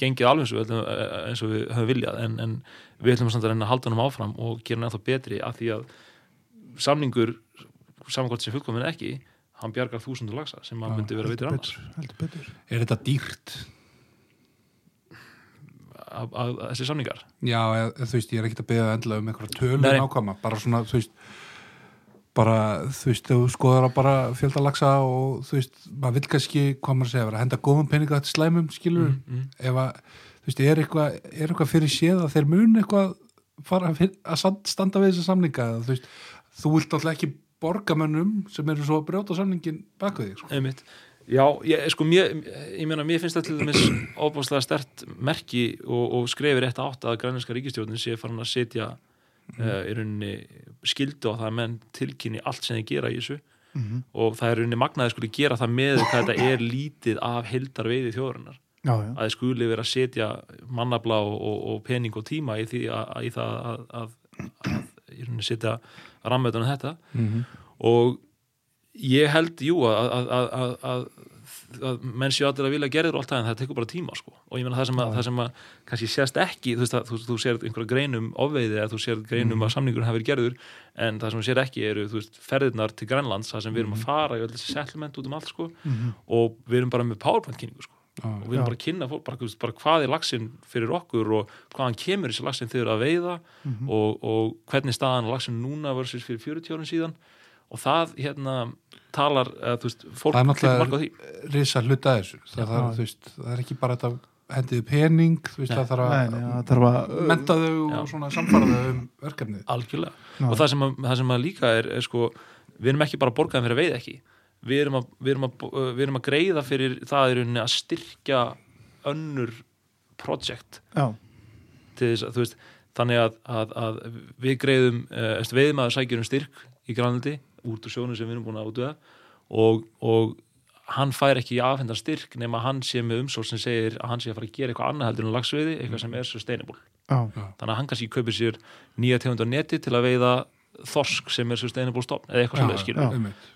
gengið alveg eins og, við ætlum- eins og við höfum viljað en, en við ætlum samt að reyna að halda hann áfram og gera hann ennþá betri af því að samningur samankvæmt sem fullkomin ekki hann bjargar þúsundur lagsa sem að myndi vera veitur annars betur, heldur betur Er þetta dýrt? að, þessi samningar Já, eða, þú veist, ég er ekkert að beða endilega um einhverja tölur Nei. nákvæma, bara svona, þú veist bara, þú veist, þú skoðar á bara fjöldalagsa og þú veist, maður vil kannski, hvað maður segja, að henda góðum peninga til slæmum, skilur mm. ef að, þú veist, er eitthvað er eitthvað fyrir séð að þeir mun eitthvað fara að að standa við þessa samninga eða, þú veist, þú vilt alltaf ekki borgamönnum sem eru svo að brjóta samningin bak við þig, sko. einmitt Já, ég, sko, mér, ég meina, mér finnst það til dæmis óbúslega stert merki og, og skrefir rétt átt að grænlenska ríkistjórnin sé farin að setja uh, í rauninni skildu á það að menn tilkynni allt sem þið gera í þessu. Mhm. og það er í rauninni magnaði skuli gera það með hvað þetta er lítið af heldar veiði þjóðurinnar já, já, að þið skuli vera að setja mannabla og, og, og pening og tíma í, því að, í það að, að, að í rauninni setja rammöðunum þetta. Mhm. og ég held, jú, að, að, að, að, að, að menn séu allir að vilja gerður og allt það en það tekur bara tíma sko. og ég meina það sem að, það sem að kannski sést ekki, þú veist að þú, þú sér einhverja greinum ofveiði eða þú sér greinum að samningur hafi verið gerður en það sem sér ekki eru veist, ferðirnar til Grænlands, það sem við erum að fara í öll þessi settlement út um allt sko Mhm. og við erum bara með powerpoint kynningu sko Já, og við erum Já. bara að kynna fólk, bara, veist, bara hvað er laxinn fyrir okkur og hvaðan kemur þessi laxinn þegar að veiða Mhm. og, og hvernig staðan laxinn núna versus fyrir 40 árum síðan og það hérna talar, eða, þú veist, fólk Það er tekur mark á náttúrulega því. risa hluta þessu það, það, þú veist, það er ekki bara þetta hendiðu pening, þú veist, Nei. það þarf að nei, það þarf að menta þau Já. og svona samfara þau um verkefnið algjörlega Já. og það sem, að, það sem að líka er, er sko, við erum ekki bara borgaðum fyrir að veiða ekki við erum að, við erum að, við erum að greiða fyrir það í rauninni að styrkja önnur project já, til þess að þú veist þannig að, að, að við greiðum veiðmaður sækjur um styrk í grænaldi út úr sjónu sem við erum búin að útveða og, og hann fær ekki í afhendan styrk nema hann sé með umsók sem segir að hann sé að fara að gera eitthvað annað heldur en lagsveiði, eitthvað sem er sustainable. Já, þannig að hann kannski kaupir sér nýja tegund á neti til að veiða þorsk sem er sustainable stofn eða eitthvað sem já. skilur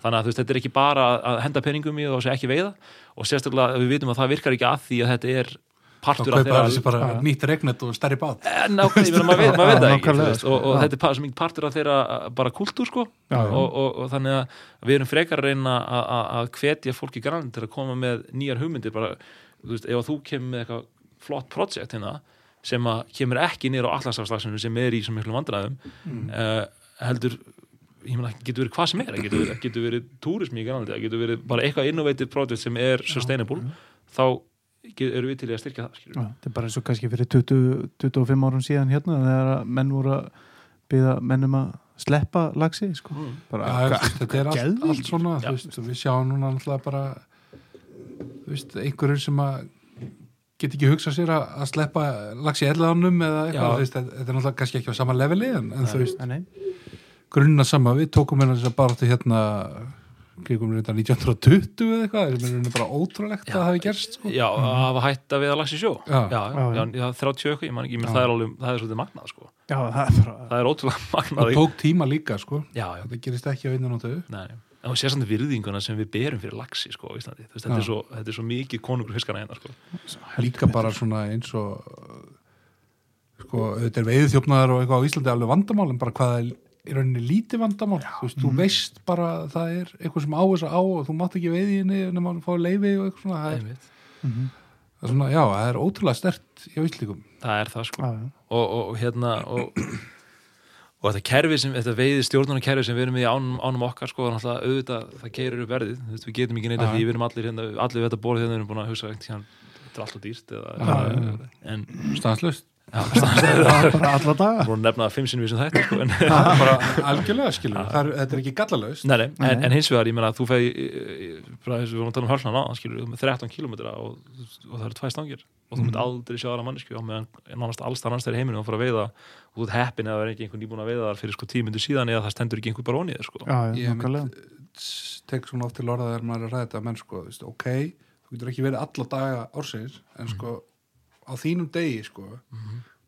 þannig að veist, þetta er ekki bara að henda peningum í það og segja ekki veiða. Og sérstaklega við vitum að það virkar ekki að því að þetta er partur af kaupa þessi þeirra bara nýtt regnet og stærri bát. Eh, nákvæmlega, maður veit, það ekki og, þetta er pa- sem ekki partur af þeirra uh, bara kultúr sko. Já, já. og, og, og þannig að við erum frekar að reyna að- að að hvetja fólk í grann til að koma með nýjar hugmyndir bara, þú veist, ef að þú kemur með eitthvað flott projekt hérna sem að kemur ekki nýr á allarsafslagsinu sem er í svo miklu vandræðum Mm. uh, heldur ég meina, getur verið hvað sem er, það getur, verið- getur verið túrismi í Grænlandi, það getur verið bara eitthvað innovative project sem er sustainable þá erum við til að styrkja það Já, þetta er bara eins og kannski fyrir 20, 25 árum síðan hérna þegar að menn voru að byggða mennum að sleppa lagsi sko. mm. bara, þú veist, þetta er allt, allt svona Já. þú veist, við sjáum núna náttúrulega bara einhverjum sem að get ekki hugsað sér að, að sleppa lags í ellanum eða eitthvað, þú veist, þetta er náttúrulega kannski ekki á sama leveli en, en þú veist, grunna sama, við tókum hérna þess að bara til hérna kringum við þetta 1920 eða eitthvað, það er bara ótrúlegt að það hafi gerst sko. Já, að hafa hætta við að lagsa í sjó Já. já, Já, já, já. já, 30 eitthvað, ég man ekki, menn Já. það er alveg það er svolítið magnað, sko Já, það er bara það er ótrúlega það magnað tók tíma líka sko. Já, já, þetta gerist ekki innan á þau nei, nei. en þú sér samt virðinguna sem við berum fyrir lagsi, sko, veist, þetta, Já. er svo, þetta er svo mikið konungur fiskana hérna, sko líka bara svona eins og sko, þetta er veiðu þjófnaðar og eitthvað á Íslandi alveg vandamál en bara hvað er í rauninni lítið vandamál þú veist, þú veist bara að það er eitthvað sem á þess að á og þú mátt ekki veiði í henni nema að fá leifi og eitthvað svona það er, Einmitt. Mhm. það er svona, já, það er ótrúlega stert hjá Íslikum það er það, sko Já, já. og, og, hérna og, og þetta kerfi sem, þetta veiði stjórnarnar kerfi sem við erum í ánum, ánum okkar sko, þannig að auðvitað, það keirir upp verðið veist, við getum ekki neitt Já. af því, við erum allir hérna, allir við þetta borð hérna, við erum búin að hugsa hérna, þetta er alltaf dýrt eða, Já, já, já. en stanslust, já, Það er bara alla daga. Búin að nefna það fimm sinnum við sem þetta sko, en, bara algjörlega skilur það er, þetta er ekki gallalöst nei, nei, en, Nei. en hins vegar, ég meina að þú fegi bara eins og við vorum að tala um hálsna náðan skilur, með 13 kilometra og, og það eru tvær stangir. Og þú mynd aldrei sjá aðra mannesku á meðan nánast alls annars þeir heiminu og fara að veiða og þú ert heppin eða er ekki einhvern nýbúin að veiða þar fyrir sko tímyndu síðan eða það stendur ekki einhver bara onnið sko. Ég tek svona oft til orða þegar maður er að ræða þetta menn sko, ok, þú getur ekki verið alla daga ársins, en sko á þínum degi sko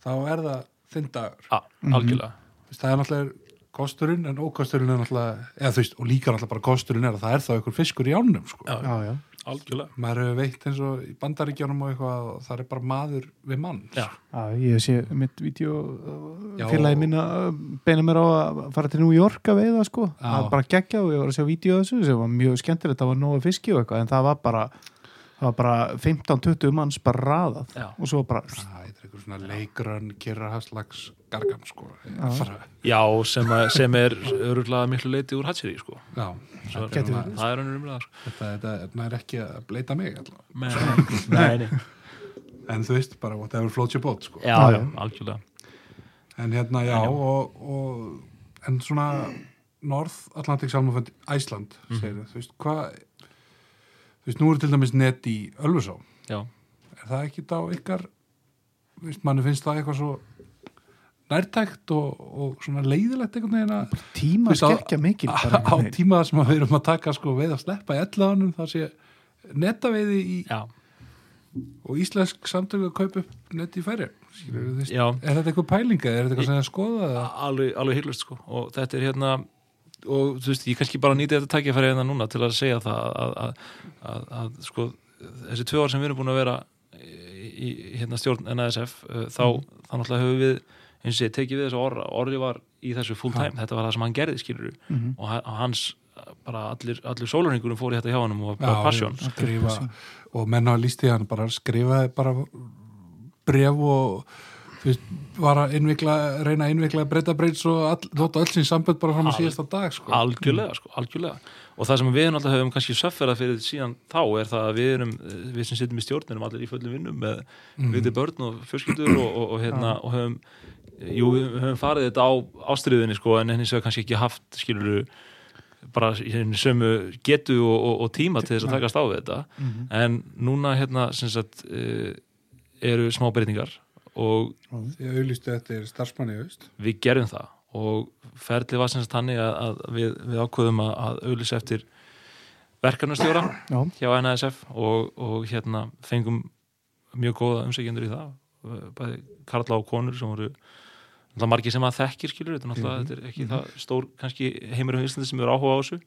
þá er það þinn dagur. Ah, algjörlega. Þú veist, það er náttúrulega kosturinn en ókosturinn er náttúrulega eða þú veist, og líka náttúrulega bara kosturinn er að það er þá einhver fiskur í ánum sko. Já. Já, algjörlega. Maður hefur veitt eins og í bandaríkjónum og eitthvað og það er bara maður við mann. Já. já, ég sé mitt vídeo félagi mín að beina mér á að fara til New York að veiða sko. Var bara geggja og ég var að sjá vídeo þessu sem var mjög skemmtilegt, það var nógu fiski og eitthvað en það var bara, það var bara 15-20 manns bara raðað Já. og svo bara það er eitthvað svona leikrun kyrrahaslags gargan sko Fara, Já, sem, að, sem er öruglega miklu leiti úr hatseri sko. já, er, það er önnur umræða sko. þetta, þetta, þetta er ekki að bleita mig allavega. nei, nei, en þú veist bara whatever floats your boat sko. Já, Já, já, já. algjörlega en hérna já En já. og, og en svona North Atlantic Salmon Fund Æsland Mhm. segir þú veist hvað þú veist nú er til dæmis net í Ölfusá. Já, er það ekki á ykkar veist manni finnst það eitthvað svo nærtækt og, og svona leiðilegt einhvern veginn að tíma á- skekkja mikil á, á tíma þar sem að við erum að taka sko veið að sleppa í ellaðanum það sé netaveiði í, já, og íslensk samtöku að kaupa upp net í færi. Er þetta eitthvað pælinga, er þetta eitthvað sem það skoða eða? alveg, alveg hyllust sko. Og þetta er hérna og þú veist, ég kannski bara nýti þetta takkifæri hérna núna til að segja það að, að, að, að sko, þessi tvö ár sem við erum búin að vera í, í hérna stjórn NASF uh, þá, þá náttúrulega höfum við eins og ég tekið við þessu orra, orri var í þessu full time, þetta var það sem hann gerði skilur og ha- og hans bara allir, allir sólurningurum fór í þetta hjá hann og var bara passion. skrifa, og menn hafa líst í hann bara skrifaði bara bref og þú veist, var að innvikla, reyna að innvikla breyta breyts og all, þóttu öll sín sambönd bara fram á Al- síðasta dag sko. algjörlega, sko, algjörlega og það sem við náttúrulega höfum kannski söfferað fyrir síðan þá er það að við erum við sem sittum í stjórninum allir í fullum vinnum með mm. börn og fjölskyldur og, og, og, hérna, og höfum jú, við höfum farið þetta á ástriðinni sko, en hins vegar kannski ekki haft skiluru bara henni sömu getu og, tíma til þess að takast á við þetta Mhm. en núna hérna sem sagt uh, eru smá breytingar og Því að auðlistu eftir starfsmanni veist. við gerum það. Og ferli var sem sagt þannig að, að við, við ákveðum að, að auðlýsa eftir verkefnastjóra Já, hjá NASF og, og hérna fengum mjög góða umsækjendur í það. Bæði Karla og konur sem voru náttúrulega margir sem að þekkir skilur þetta er náttúrulega þetta er ekki það stór kannski heimur á Íslandi sem eru áhuga á þessu.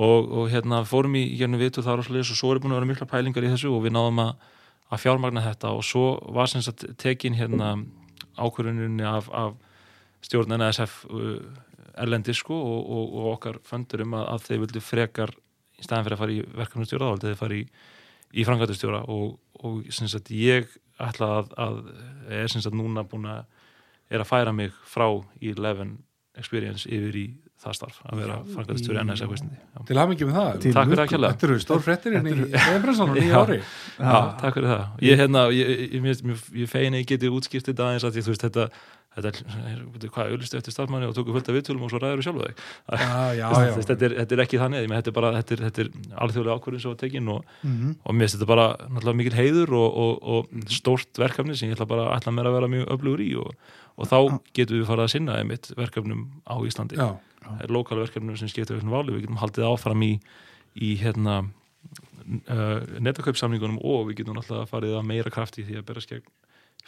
Og, og hérna fórum í gernum vitu þar og sliðis og svo er búin að vera mikla pælingar í þessu og við náðum að, að fjármagna þetta og svo var sem sagt tekin hérna ákvöruninni af, af stjórn NSF uh, erlendi sko og, og, og okkar föndur um að, að þeir vildu frekar í staðan fyrir að fara í verkefnustjóra þá vildu þeir fara í, í frangatustjóra og, og sem sagt ég ætla að, að er sem sagt núna búin að er að færa mig frá í 11 experience yfir í það starf að vera framkvæmstjóri NS Íslandi Já. Til með það Til Takk fyrir að kjalla Þetta eru stór frettir inn í Eðbransan og nýja Já. ári Já, takk fyrir það. Ég, hérna, ég, ég, ég, ég, ég feina ég geti útskipt þetta aðeins að því, þú veist, þetta, þetta er, hvað, auðlistu eftir starfmanni og tóku fullt af viðtölum og svo ræður sjálf þig. Já, já, Þú já veist, Þetta, er, þetta er ekki þannig, ég þetta er bara, þetta er, þetta er alþjóðlega ákvörðin sem var tekin og, Mhm. og mér finnst þetta bara náttúrulega mikil heiður og, og, og stórt verkefni sem ég ætla bara ætla mér að vera mjög öflugur í og, og þá getum við farið að sinna einmitt verkefnum á Íslandi. Já, Það er lokala verkefnum sem skipta auknum váli, við getum haldið áfram í, í hérna uh, netakaupsamningunum og við getum alltaf farið að meira krafti því að bera skegn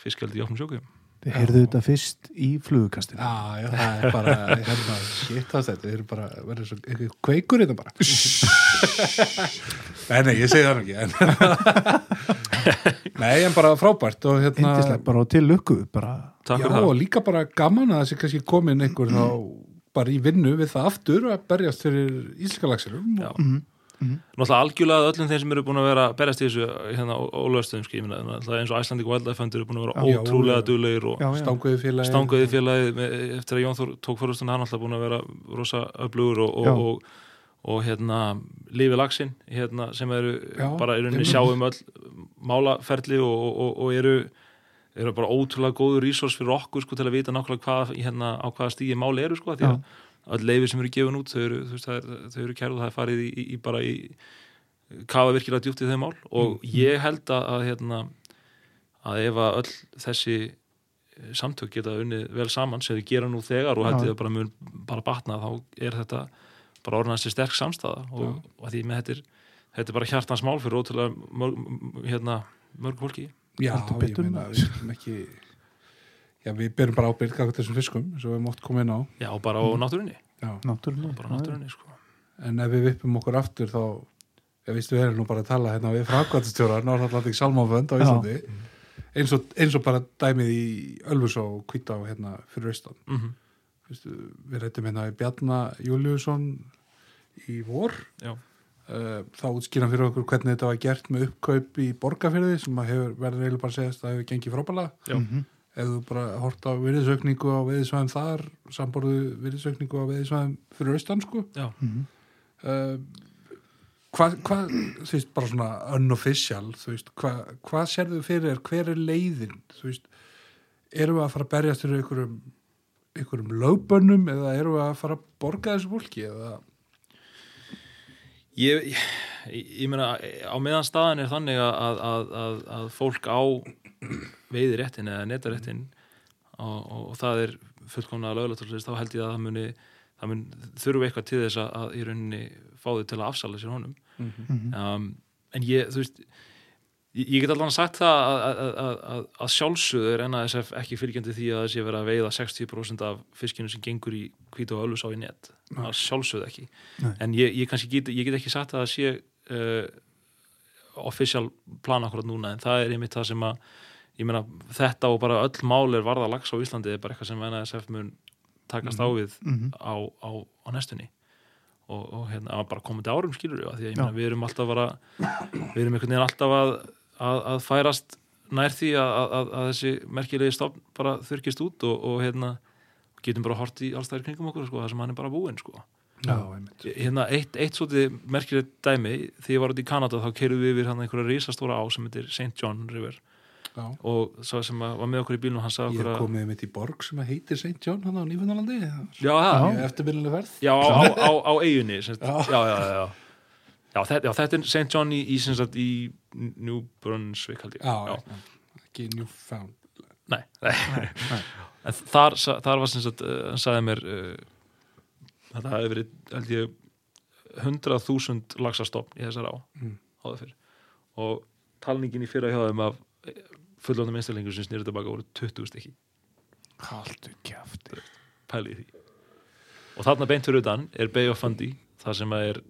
fiskaldi í opnum sjókjum. Þið heyrðu þetta fyrst í flugukastinu já, já, það er bara hérna, shit það þetta, þeir eru bara verður svo eitthvað kveikur þetta bara. Nei, nei, ég segi það ekki Nei, en bara frábært og hérna Indislega, bara til lukku bara, Já, og líka bara gaman að þessi kannski komin einhver þá bara í vinnu við það aftur að berjast fyrir íslskalaxirum Já. og Náttúrulega algjörlega öllum þeim sem eru búin að vera að berjast í þessu hérna ólöstum skimina eins og Icelandic Wildlife Fund eru búin að vera Já, ótrúlega já. duglegir og stanguði félagi eftir að Jón Þór tók fórhustan hann alltaf búin að vera rosa öflugur og, og, og, og hérna lifi lagsin hérna, sem eru Já, bara í rauninni sjáum öll málaferli og, og, og eru eru bara ótrúlega góður resource fyrir okkur sko, til að vita nákvæmlega hvað, hérna, á hvaða stíði máli eru sko, því að öll leifir sem eru gefin út þau eru, er, þau eru kærð og það er farið í, í, bara í kafa virkilega djúpt í þeim mál. Og ég held að, hérna að ef að öll þessi eh, samtök geta unnið vel saman sem þau gera nú þegar og held ég að bara mun bara batna þá er þetta bara orðan þessi sterk samstæða og, og því með þetta er, þetta er bara hjartans mál fyrir ótrúlega mörg, hérna, mörg fólki Já, ég meina, við erum ekki Já, við berum bara ábyrgð kakað þessum fiskum svo við mátt koma inn á. Já, bara á náttúrunni. Já. náttúrulega bara á náttúrunni, sko. En ef við vippum okkur aftur þá ég vístu við erum nú bara að tala hérna við frakvæmtastjóra Norðallandik Salmafönd á. Íslandi. Eins og, eins og bara dæmið í Ölfus og Kvítá hérna fyrir austan. Mm Vistu, við reytum hérna í Bjarna Júliusson í vor. Já, þá útskýran fyrir okkur hvernig þetta var gert með uppkaup í borgarfyrði sem að hefur verður eiginlega bara að segja að það hefur gengið frábælega já, Mhm. ef þú bara hort á viðisaukningu á viðisvæðum þar samborðu viðisaukningu á viðisvæðum fyrir austan sko já. Mhm. uh, hvað, hva, þú veist, bara svona unofficial, þú veist, hvað hva sérðu fyrir hver er leiðin þú veist, erum við að fara að berjast fyrir einhverjum, einhverjum lögbönnum eða erum við að fara að borga þessu fólki eða, Ég, ég, ég meina á meðan staðan er þannig að, að, að, að, að fólk á veiði réttin eða netaréttin og, og, og það er fullkomna lögulegt þá held ég að það muni það mun þurfu eitthvað til þess að, að í rauninni fá þau til að afsala sér honum Mhm. um, en ég, þú veist ég, get allan sagt það að, að, að, að, að sjálfsögðu er NASF ekki fylgjandi því að það sé verið að veiða 60% af fiskinu sem gengur í hvít og ölus á í net Nei. að sjálfsögðu ekki Nei. en ég, ég get, ég get ekki sagt að það sé uh, official plan akkurat núna en það er einmitt það sem að ég meina þetta og bara öll mál er varða lags á Íslandi er bara eitthvað sem NASF mun takast á við Mhm. á, á, á næstunni og, og hérna að bara komandi árum skilur við því að ég meina við erum alltaf bara við erum einhvern veginn alltaf að, að, að færast nær því að, að, að þessi merkilegi stofn bara þurkist út og, og hérna getum bara hort í allstæðir kringum okkur sko, það sem hann er bara búinn sko. já, hérna eitt, eitt svolítið merkilegt dæmi því ég var út í Kanada þá kerum við yfir hann einhverja risastóra á sem heitir St. John River já. og svo sem að var með okkur í bílnum hann sagði ég okkur að komið mitt í borg sem heitir St. John hann á ég er eftirminnileg verð Já, á, á, á eigunni sem, Já. já. Já, já, já, já. þetta, já, þetta er St. John í, í, í New Brunswick held ég já, ekki Newfound Nei, nei. En þar, þar var sem sagt, uh, hann sagði mér uh, þetta hefði verið held ég 100.000 laxastofn í þessar á Mm. áður fyrr og talningin í fyrra hjá þeim af fullónum einstaklingur sem snýrðu tilbaka voru 20 stykki Haldu kjafti pæli því og þarna beint fyrir utan er Bay of Fundy það sem að er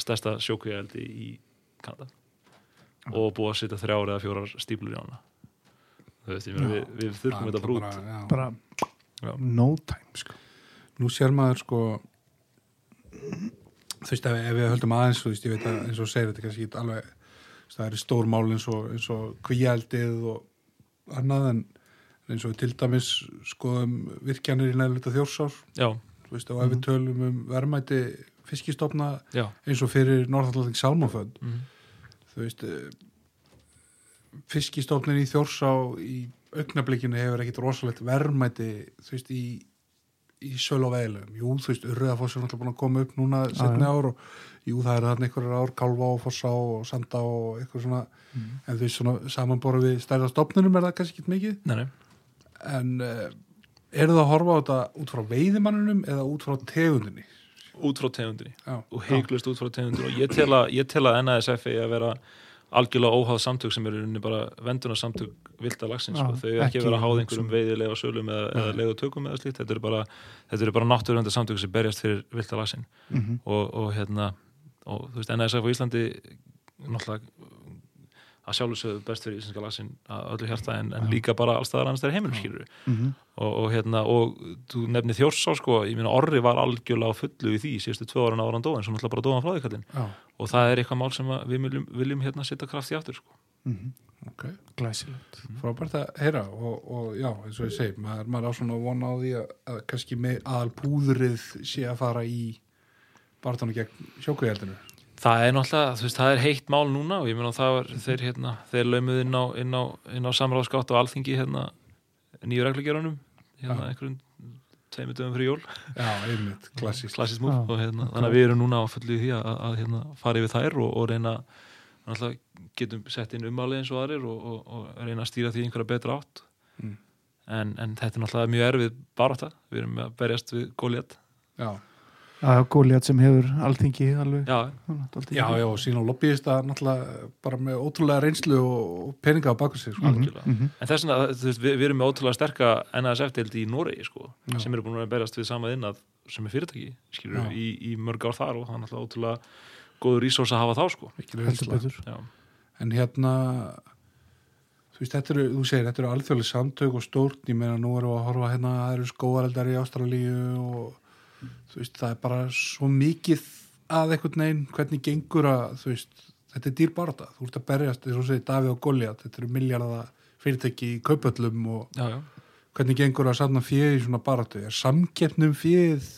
stærsta sjókvíældi í Kanada. Og búið að setja þrjár eða fjórar stíplur í hana. Þú veist, ég meina, við, við þurfum þetta brút bara, já. Bara Já. no time sko. Nú sér maður sko þú veist ef, ef við höldum aðeins þú veist ég veit að eins og segir þetta kannski alveg það eru stór mál eins og, eins og kvíaldið og annað en eins og til dæmis skoðum virkjanir í næðluta þjórsár. Já, þú þú veist, og ef við tölum um verðmæti fiskistofna já, eins og fyrir Norðallanding Salmafönd mm. þú veist eh, fiskistofnin í Þjórsá í augnablikinu hefur ekkit rosalegt verðmæti þú veist, í í söl og veilum, jú, þú veist, Urriðafoss er náttúrulega búin að koma upp núna setni ár og jú, það er þarna einhverjar ár, Kálfa og Fossa og Sanda og eitthvað svona. En þú veist, svona samanbóra við stærða stofnunum er það kannski ekki mikið. Nei, nei. En uh, eru það að horfa á þetta út frá veiðimannunum eða út frá tegundinni? Út frá tegundinni Já, og heiklust út frá tegundinni og ég tel að, ég tel að NASF eigi að vera algjörlega óháð samtök sem eru rauninni bara venduna samtök vilda lagsins sko. þau eru ekki ekki að vera háð hugsum. einhverjum veiðilega sölum eða, eða leiðu tökum eða slíkt þetta eru bara, eru bara náttúruvenda samtök sem berjast fyrir vilda lagsin Mhm. og, og hérna og þú veist NASF á Íslandi náttúrulega að sjálfsögðu best fyrir íslenska lagsin að öllu hjarta en, en líka bara allstaðar annars þeirra heiminum skilur Mhm. og, og hérna og þú nefnir þjórsá sko, ég meina Orri var algjörlega fullu í því síðustu tvö ára ára hann dóin, svo náttúrulega bara dóan frá því kallinn já, og það er eitthvað mál sem við viljum, viljum hérna setja kraft í aftur sko. Mhm. ok Glæsilegt. Frábært að heyra og, og já, eins og ég segi, maður, maður á svona vona á því að, að kannski með aðal púðrið sé að fara í barðan gegn sjókuhjaldinu það er náttúrulega, þú veist, það er heitt mál núna og ég meina það var þeir hérna, þeir laumuð inn á, inn á, inn á samráðskátt og alþingi hérna nýju reglugerunum hérna einhverjum tveimur dögum fyrir jól. Já, einmitt, klassísk klassist múl og hérna, þannig að við erum núna á fullu í því að, að hérna, fara yfir þær og, og reyna náttúrulega getum sett inn umálið eins og aðrir og, og, og reyna að stýra því í einhverja betra átt. Mm. en, en þetta er náttúrulega mjög erfið barátta, við erum að berjast við góliðat já, Er góliðat sem hefur alþingi alveg já, Alþingi. já, já, og síðan lobbyist að náttúrulega bara með ótrúlega reynslu og, og peninga á baku sig sko. Algjörlega. mhm. en þess vegna, þú veist, við, við erum með ótrúlega sterka NASF-deildi í Noregi sko, Já. sem eru búin að berjast við sama innað sem er fyrirtæki, skilur Já. í, í mörg ár þar og það er náttúrulega ótrúlega góður rísós að hafa þá sko já, en hérna þú veist, þetta eru, þú segir, þetta eru alþjóðlega samtök og stórt, ég meina nú erum við að horfa hérna, það eru skóareldar í Ástralíu og þú veist, það er bara svo mikið að einhvern veginn, hvernig gengur að, þú veist, þetta er dýr barða, þú ert að berjast, eins og segir Davíð og Goliat, þetta eru miljardða fyrirtæki í kaupöllum og já, já. hvernig gengur að sanna fjöð í svona baratu, er samkeppnum fjöð,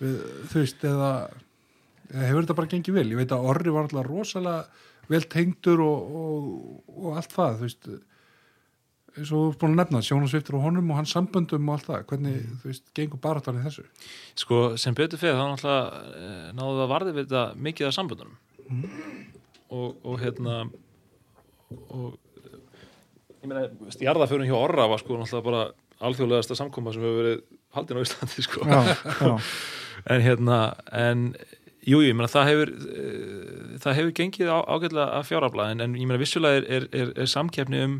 þú veist, eða, eða hefur þetta bara gengið vel, ég veit að Orri var alltaf rosalega vel tengdur og, og, og allt það, þú veist eins og þú ert búin að nefna, sjónasviftur og honum og hans samböndum og allt það, hvernig, þú veist, gengur baratan í þessu? Sko, sem betur fyrir þá náttúrulega eh, náðu það varði við þetta mikið af samböndunum. Og, og hérna og eh, ég meina, veist, jarðaförun hjá Orra var sko náttúrulega bara alþjóðlegasta samkoma sem hefur verið haldin á Íslandi sko. Já, já, en hérna, en jú, ég meina það hefur uh, það hefur gengið á, ágætlega að fjárafla en, ég meina vissulega er, er, er, er samkeppni um,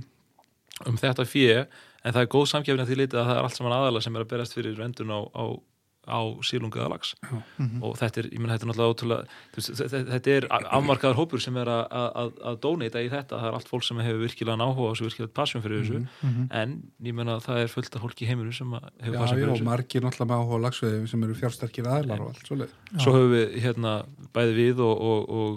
um þetta fjö en það er góð samkeppni að því litið að það er allt saman aðala sem er að berast fyrir vendun á, á, á sílungaða lags Mhm. og þetta er, ég meina, þetta er náttúrulega ótrúlega, þetta, er afmarkaður hópur sem er að, að, að dóneita í þetta, það er allt fólk sem hefur virkilega áhuga og svo virkilega passion fyrir þessu. Mhm. en ég meina það er fullt af fólki í heiminu sem að hefur Já, já, fyrir og þessu. margir náttúrulega með áhuga á lagsveið sem eru fjársterkir aðlar og allt svoleið. Svo höfum við hérna bæði við og, og, og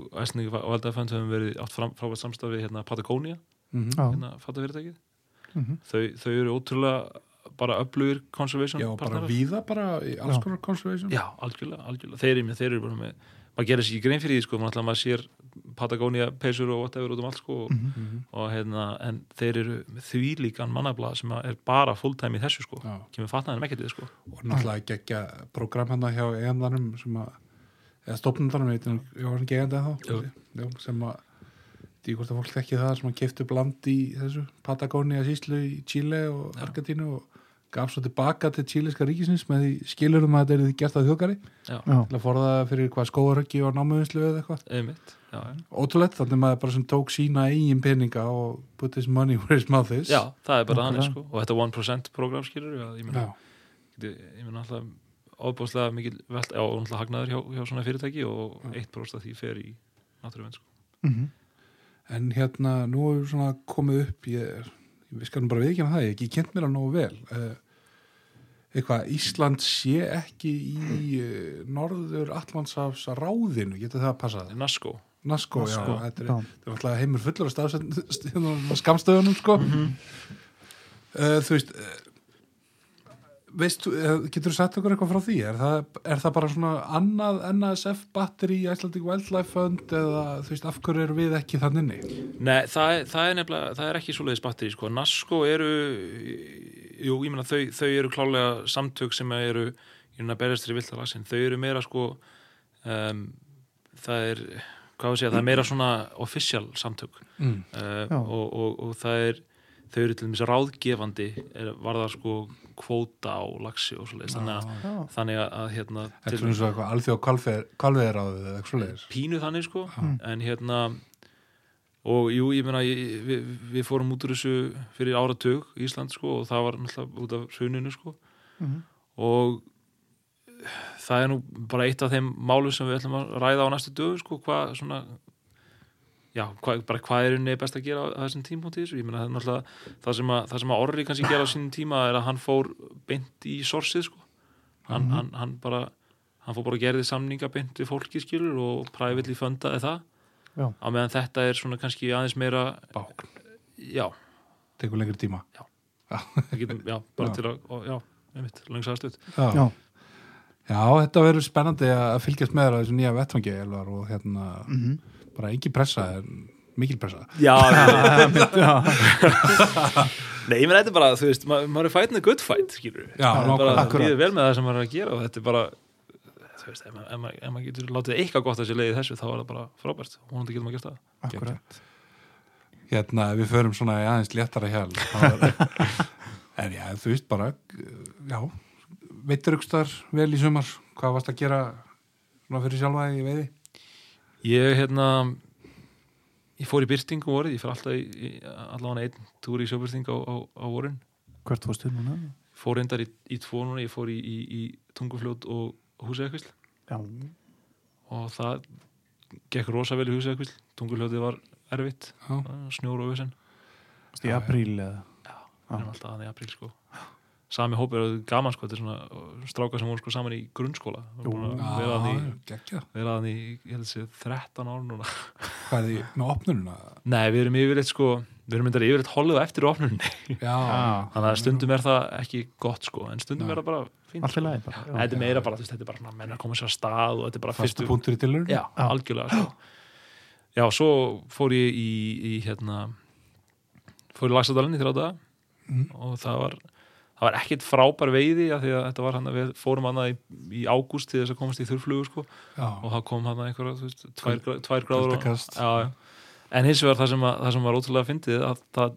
og Mm mhm. Þau, þau eru ótrúlega bara öflugir conservation Já, bara partnerar. víða, bara í alls Já. konar conservation. Já, algjörlega, algjörlega. Þeir, eru- þeir eru bara með, maður gerir sér ekki grein fyrir því sko, maður, maður sér Patagonia peysur og whatever út um allt sko og, Mhm. og hérna, en þeir eru með því líkan mannabla sem að er bara fulltime í þessu sko, Já. kemur fatnaðin ekki til sko. og náttúrulega geggja program hérna hjá eigandanum sem að eða stofnundanum, ég veit nú- ég var ekki eigandi að þá Já, sem að því hvort að fólk þekki það sem að keftu bland í þessu Patagonia síslu í Chile og Já. Argentínu og gaf svo tilbaka til chileska ríkisins með því skilurum að þetta er því gert að þjókari til að forða fyrir hvað skóaröggi og námuðinslu eða eitthvað ótrúlegt, þannig maður bara sem tók sína eigin peninga og put his money where his mouth is Já, það er bara þannig Nákvæmlega. sko og þetta 1% program skilur ég ég, ég meina alltaf ofbúðslega mikil velt, já, og alltaf hagnaður hjá, hjá svona fyrirtæki og 1% af því fer í náttúruvenn sko. mhm. En hérna, nú er svona komið upp, ég, við skalum bara viðkjöna það, ég hef ekki kent mér að nógu vel. Uh, eitthvað, Ísland sé ekki í uh, norður Allandsafs ráðinu, getur það að passa það? Nasko Nasko, já, þetta er, er alltaf heimur fullur af stafstöðunum, skamstöðunum, sko. uh, þú veist, uh, veistu, getur þú sagt okkur eitthvað frá því? Er það, er það bara svona annað NASF batteri í Icelandic Wildlife Fund eða þú veist, af hverju eru við ekki þann inni? Nei, það, er- það er nefnilega, það er ekki svoleiðis batteri, sko. Nasko eru, jú, ég meina, þau, þau eru klálega samtök sem eru, ég meina, berjast fyrir vilda lagsin. Þau eru meira, sko, um, það er, hvað við segja, það er meira svona official samtök. Mm. Uh, og, og, og það er, þau eru til dæmis ráðgefandi, er, var það, sko, kvóta á lagsi og svoleiðis. Þannig þannig að, hérna, Þetta er svona svo eitthvað alþjóð kvalveðiráðið eða eitthvað svoleiðis. pínu þannig sko en hérna og jú, ég meina ég, við, við fórum út úr þessu fyrir áratug í Ísland sko og það var náttúrulega út af hruninu sko Mhm. og það er nú bara eitt af þeim málum sem við ætlum að ræða á næstu dögum sko, hvað svona já, hvað, bara hvað er unni best að gera á, þessum tímpóti þessu, ég meina það er náttúrulega það sem að, það sem að Orri kannski gera á sínum tíma er að hann fór beint í sorsið sko hann, hann, hann bara hann fór bara að gerði samninga beint við fólki skilur og privately fundaði það Já. á meðan þetta er svona kannski aðeins meira Bákn. já, Tekur lengri tíma. það getum, já, bara Já. til að og, já, einmitt, lengsaðastuð Já. Já. Já, þetta verður spennandi að fylgjast með á þessu nýja vettfangi og hérna Mhm. Bara ekki pressa, en mikil pressa. já, Já. Nei, ég menn þetta er bara, þú veist, ma maður er a good fight, skilur við. Já, Það er bara, nákvæmlega. Vel með það sem maður er að gera og þetta er bara, þú veist, ef, ma- ef, ma- ef maður getur látið eitthvað gott að sér leiði þessu, þá er það bara frábært. Vonandi getur maður gert það. Akkurat. Hérna, við förum svona í aðeins léttara hjál. þá er- En já, þú veist bara, já, veitur ykkur vel í sumar, hvað varst að gera svona fyrir sjálfa í veiði? Ég, hérna, ég fór í byrtingu vorið, ég fór alltaf allavega einn túr í sjóbyrting á, á, á vorin. Hvert fórstu núna? Fór reyndar í, í tvo núna, ég fór í, í, í tungufljót og húsæðakvísl Já. og það gekk rosa vel í húsæðakvísl. Tungufljótið var erfitt, Já, snjór og vissin. Í apríl eða? við erum alltaf þannig í apríl sko sami hópur er gaman sko, þetta er svona uh, strákar sem voru sko saman í grunnskóla já, vera þannig í, ég held að sé 13 ár núna Hvað er því með opnununa? nei, við erum yfirleitt sko við erum myndar yfirleitt holið á eftir opnunni Já, þannig að stundum er það ekki gott sko en stundum Nei. er það bara fínt Allt í lagi bara. Já. þetta er meira bara, þú veist, þetta er bara svona menn að koma sér að stað og þetta er bara fyrstu punktur í tilurinn? já, algjörlega sko. já, svo fór ég í, í hérna fór í Lagsadalinn í þrjá daga Mm. og það var það var ekkit frábær veiði af því að þetta var hann að við fórum hann í, í ágúst til þess að komast í þurrflugu sko. Já, og það kom hann einhverja, þú veist, tvær, tvær gráður og, já, já. en hins vegar það sem, að, það sem var ótrúlega fyndið að það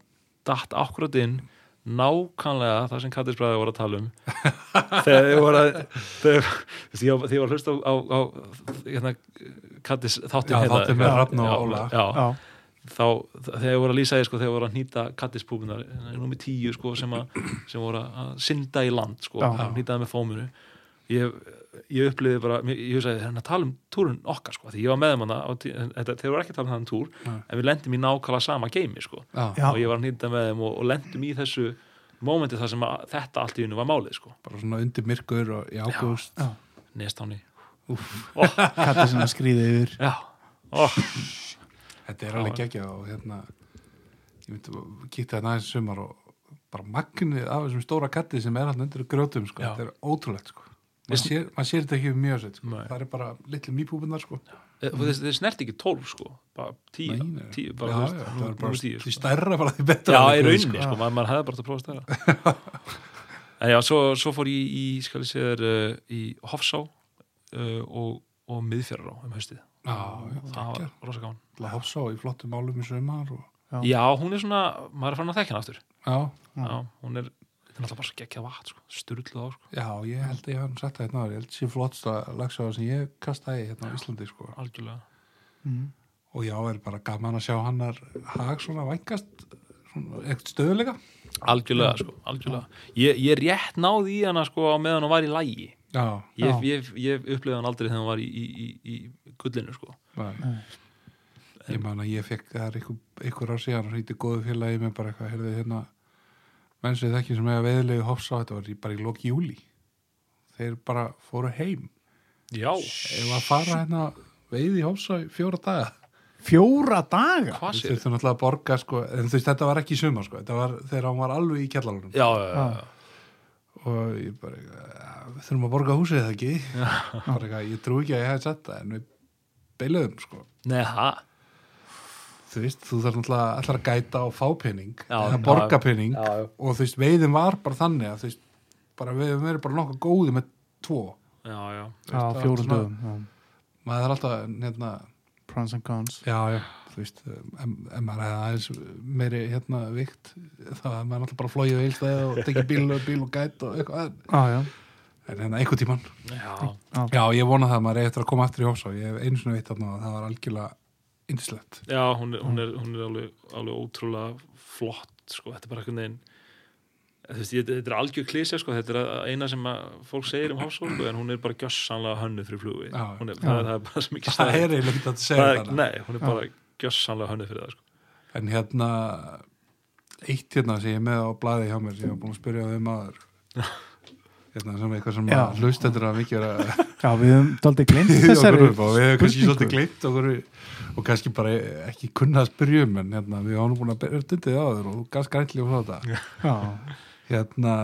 datt akkurat inn nákvæmlega það sem Kattisbræði voru að tala um. Þegar þið voru að var- þegar ég var að hlusta á, á, á hérna, Kattis þáttum Já, þáttinn með Já, Þá þegar ég voru að lýsa því sko, þegar ég voru að nýta kattispúpunar númi tíu sko, sem, að, sem voru að synda í land sko, Já. að nýta það með fómunu ég, ég uppliði bara mér- ég hugsaði hérna tala um túrun okkar sko, því ég var með þeim hana þeir voru ekki að tala um þann túr Nei. en við lendum í nákvæmlega sama geimi sko, já, Já. og ég var að nýta með þeim og, og lendum í þessu mómenti þar sem að, þetta allt í unnu var málið sko, bara svona undir myrkur og í ágúst. Já. nestáni Kattir sem að skrýði yfir. já, ó, Þetta er alveg geggja og hérna ég myndi að kíkta þetta aðeins í sumar og bara magnið af þessum stóra katti sem er hann undir grjótum sko. Þetta er ótrúlegt sko. maður sér, mað sér þetta ekki mjög sett sko. Það er bara litlu mýpúpunar sko. þeir, þeir snert ekki tólf sko, bara tíu, það því sko. stærra bara því betra Já, í rauninni, sko, maður, hefði bara átt að prófa að stæra En já, svo, svo fór ég í, þér uh, í Hofsá uh, og, og miðfjörður á um haustið Já, Það var rosa gaman Til að hafsa í flottum málum í sumar og... Já. Já, hún er svona, maður er fann að þekka hana aftur já, Já. Já, hún er, þetta er náttúrulega bara svo geggjað vat sko, sturluð á, sko, já, ég held að ég hef sagt það hérna ég held að sé flottsta lagsáða sem ég kastaði hérna á Íslandi sko. algjörlega Mm. og já, er bara gaman að sjá hannar hag svona vængast svona, eitthvað stöðuleika Algjörlega, sko, algjörlega Ég, ég rétt náði í hana, sko, meðan hún var í lægi já, Ég, Já. ég, ég upplifði hann aldrei þegar hún var í, í, í, í gullinu, sko Nei. Nei. Ég man að ég fekk það er ykkur, ár síðan hýtti góðu félagi með bara eitthvað, heyrðu hérna menn sem þekki sem eiga veðilegu hofsa þetta var bara í loki júli þeir bara fóru heim Já, ef að fara hérna veiði í hofsa í fjóra daga Fjóra daga? hvað sér? þurftu náttúrulega að borga sko, en þú veist þetta var ekki í sumar sko, þetta var þegar hann var alveg í kjallarunum Já, já, já, já. og ég bara "Ja, við þurfum að borga húsið eða ekki eitthvað, ég trú ekki að ég hef sett það en við beiluðum sko. Nei, það þú veist, þú þarf náttúrulega allar að gæta og fá pening Já, eða já, borga pening. Já, já. og þú veist, veiðin var bara þannig að þú veist, bara við hefum verið bara nokkuð góði með tvo. Já, já, á það var fjórum dögum já. maður er alltaf, hérna pros and cons. Já, já, þú veist ef, ef maður hefði aðeins meiri hérna vikt, þá er maður alltaf bara flóið veilstæði og tekið bíl og bíl og gæt og eitthvað, ah, já. En hérna einhver tíman já, já, ég vona það að maður er eftir að koma aftur í Hósá ég hef einu svona veit þarna að það var algjörlega indislegt já hún, er, hún, er, hún er alveg, alveg ótrúlega flott sko, þetta er bara einhvern veginn þú veist, ég- þetta er algjör klísja sko, þetta er eina sem að fólk segir um Hafsólu en hún er bara gjössanlega hönnuð fyrir flugi. Já. hún er, það, það er bara er eiginlega ekki að Það segja það nei, hún er bara gjössanlega hönnuð fyrir það sko. En hérna eitt hérna sem ég er með á blaði hjá mér sem ég var búin að spyrja þau maður hérna sem eitthvað sem hlustendur að mikið er að já, við höfum daldið glimt þessari og við hefum kannski svolítið gleymt okkur og kannski bara ekki kunna að spyrja um en hérna við ánum búin að byrja dundið á þér og gafst grænli og þetta. Já, hérna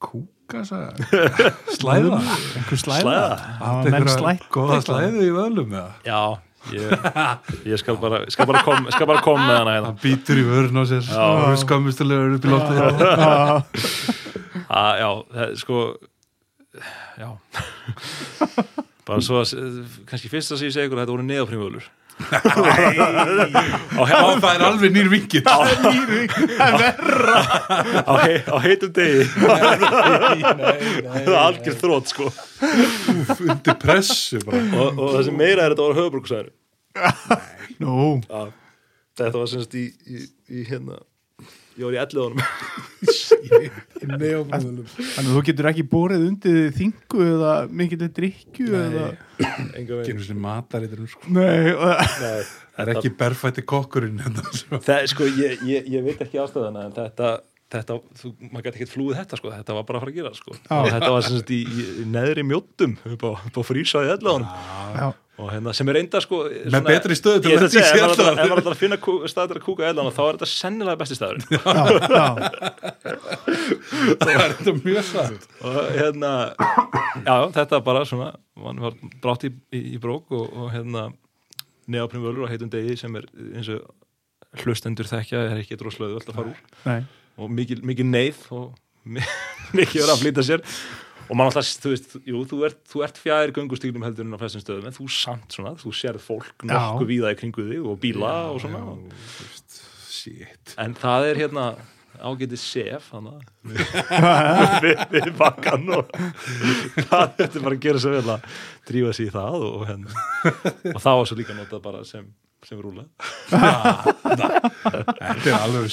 kúkasa slæða? Einhver slæða? Menn slætt góða eitthvað. slæðu í vöðlum eða? Já, ég, ég skal bara skal bara koma skal bara kom með hana hérna. Hann býtur í vörun á sér. Já. og skammistulegur upp í loftið. Já, já, það er sko já. Bara svo að kannski fyrst að ég segi ykkur að þetta voru neðaprímvölur á, Já, á, það er alveg nýr vingill á, hei, á heitum degi. Það er algjör þrótt sko. Undir pressu bara. Og, og það sem meira er þetta voru höfubrúksæður nú, þetta var semst í, í, í hérna ég var í neofnöðunum þannig að þú getur ekki borið undir þingu eða mikill drikju eða Genur sem mataritur sko. nei, og- Nei, Það er ekki berfætti kokkurinn hérna, það, sko, ég, ég, ég veit ekki ástæðana en þetta, þetta þú, maður gæti ekkert flúið þetta sko, þetta var bara að fara að gera sko. Já. og þetta var semst í, í, í neðri mjóttum upp á, upp á frísaði elliðunum já, og hérna sem er enda sko Með betri stöðu til ég að ef maður ætlar- að finna stað til að kúka ellan þá er þetta sennilega besti staður Það er þetta mjög satt. Og hérna já, þetta bara svona mann var brátt í, í, í brók og, og hérna neðaprim völur á heitum degi sem er eins og hlustendur þekkja er ekki droslöðu alltaf að fara úr. Nei og mikil, mikil neyð og mi- mikið verið að flýta sér. Og mann alltaf, þú veist, jú, þú ert, þú ert fjær göngustígnum heldur en á flestum stöðum en þú samt svona, þú sérð fólk nokkuð víða í kringu þig og bíla og svona. Shit. En það er hérna ágætið sef við, við bakkan og það þetta bara að gera svo vel að drífa sig í það og, hérna, og það var svo líka notað bara sem, sem rúla Þetta er alveg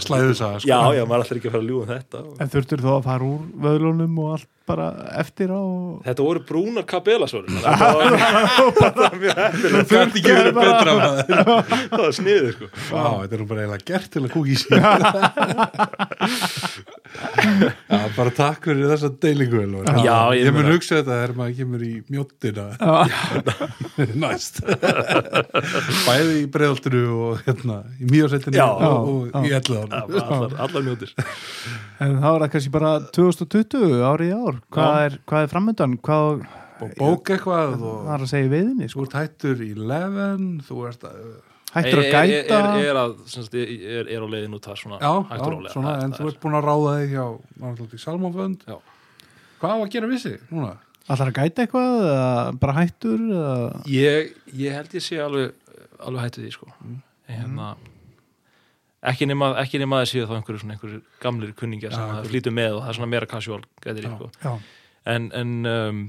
að Slæðusaga, sko. Já, já, maður ætlar ekki að fara að ljúga um þetta og... en þurftur þú að fara úr vöðlunum og allt bara eftir á. Þetta voru brúnar kabelasvörun Það þurfti ekki verið betra maður. Það var sniðið, sko. Vá, þetta er nú bara eiginlega gert til að kúki sín Já, bara takk fyrir þessa deilingu. Já, ég ég mun hugsa þetta þegar maður kemur í mjóttina næst. Bæði í breiðaltinu og hérna í mýjarsættinu Já, og, í bara Allar, allar mjótir en þá er það kannski bara 2020 árið í ár hvað er, hvað er framöndan hvað og bók eitthvað það og er að segja í veiðinni þú sko. ert hættur í Leven þú ert að hættur að er, gæta er, er, að, semst, er, er á leiðin út það svona já, hægt og já, rólega. svona, Það- en það þú er- ert búin að ráða þig hjá náttúrulega í Salmafönd Já. hvað á að gera vissi núna? allar að gæta eitthvað eða bara hættur eða... ég, ég held ég sé alveg, alveg hættu því sko. Mm. hérna, ekki nema ekki nema að séu þá einhverju svona einhverju gamlir kunningjar sem það flýtur með og það er svona meira casual gætir Já. sko. já, en, en um,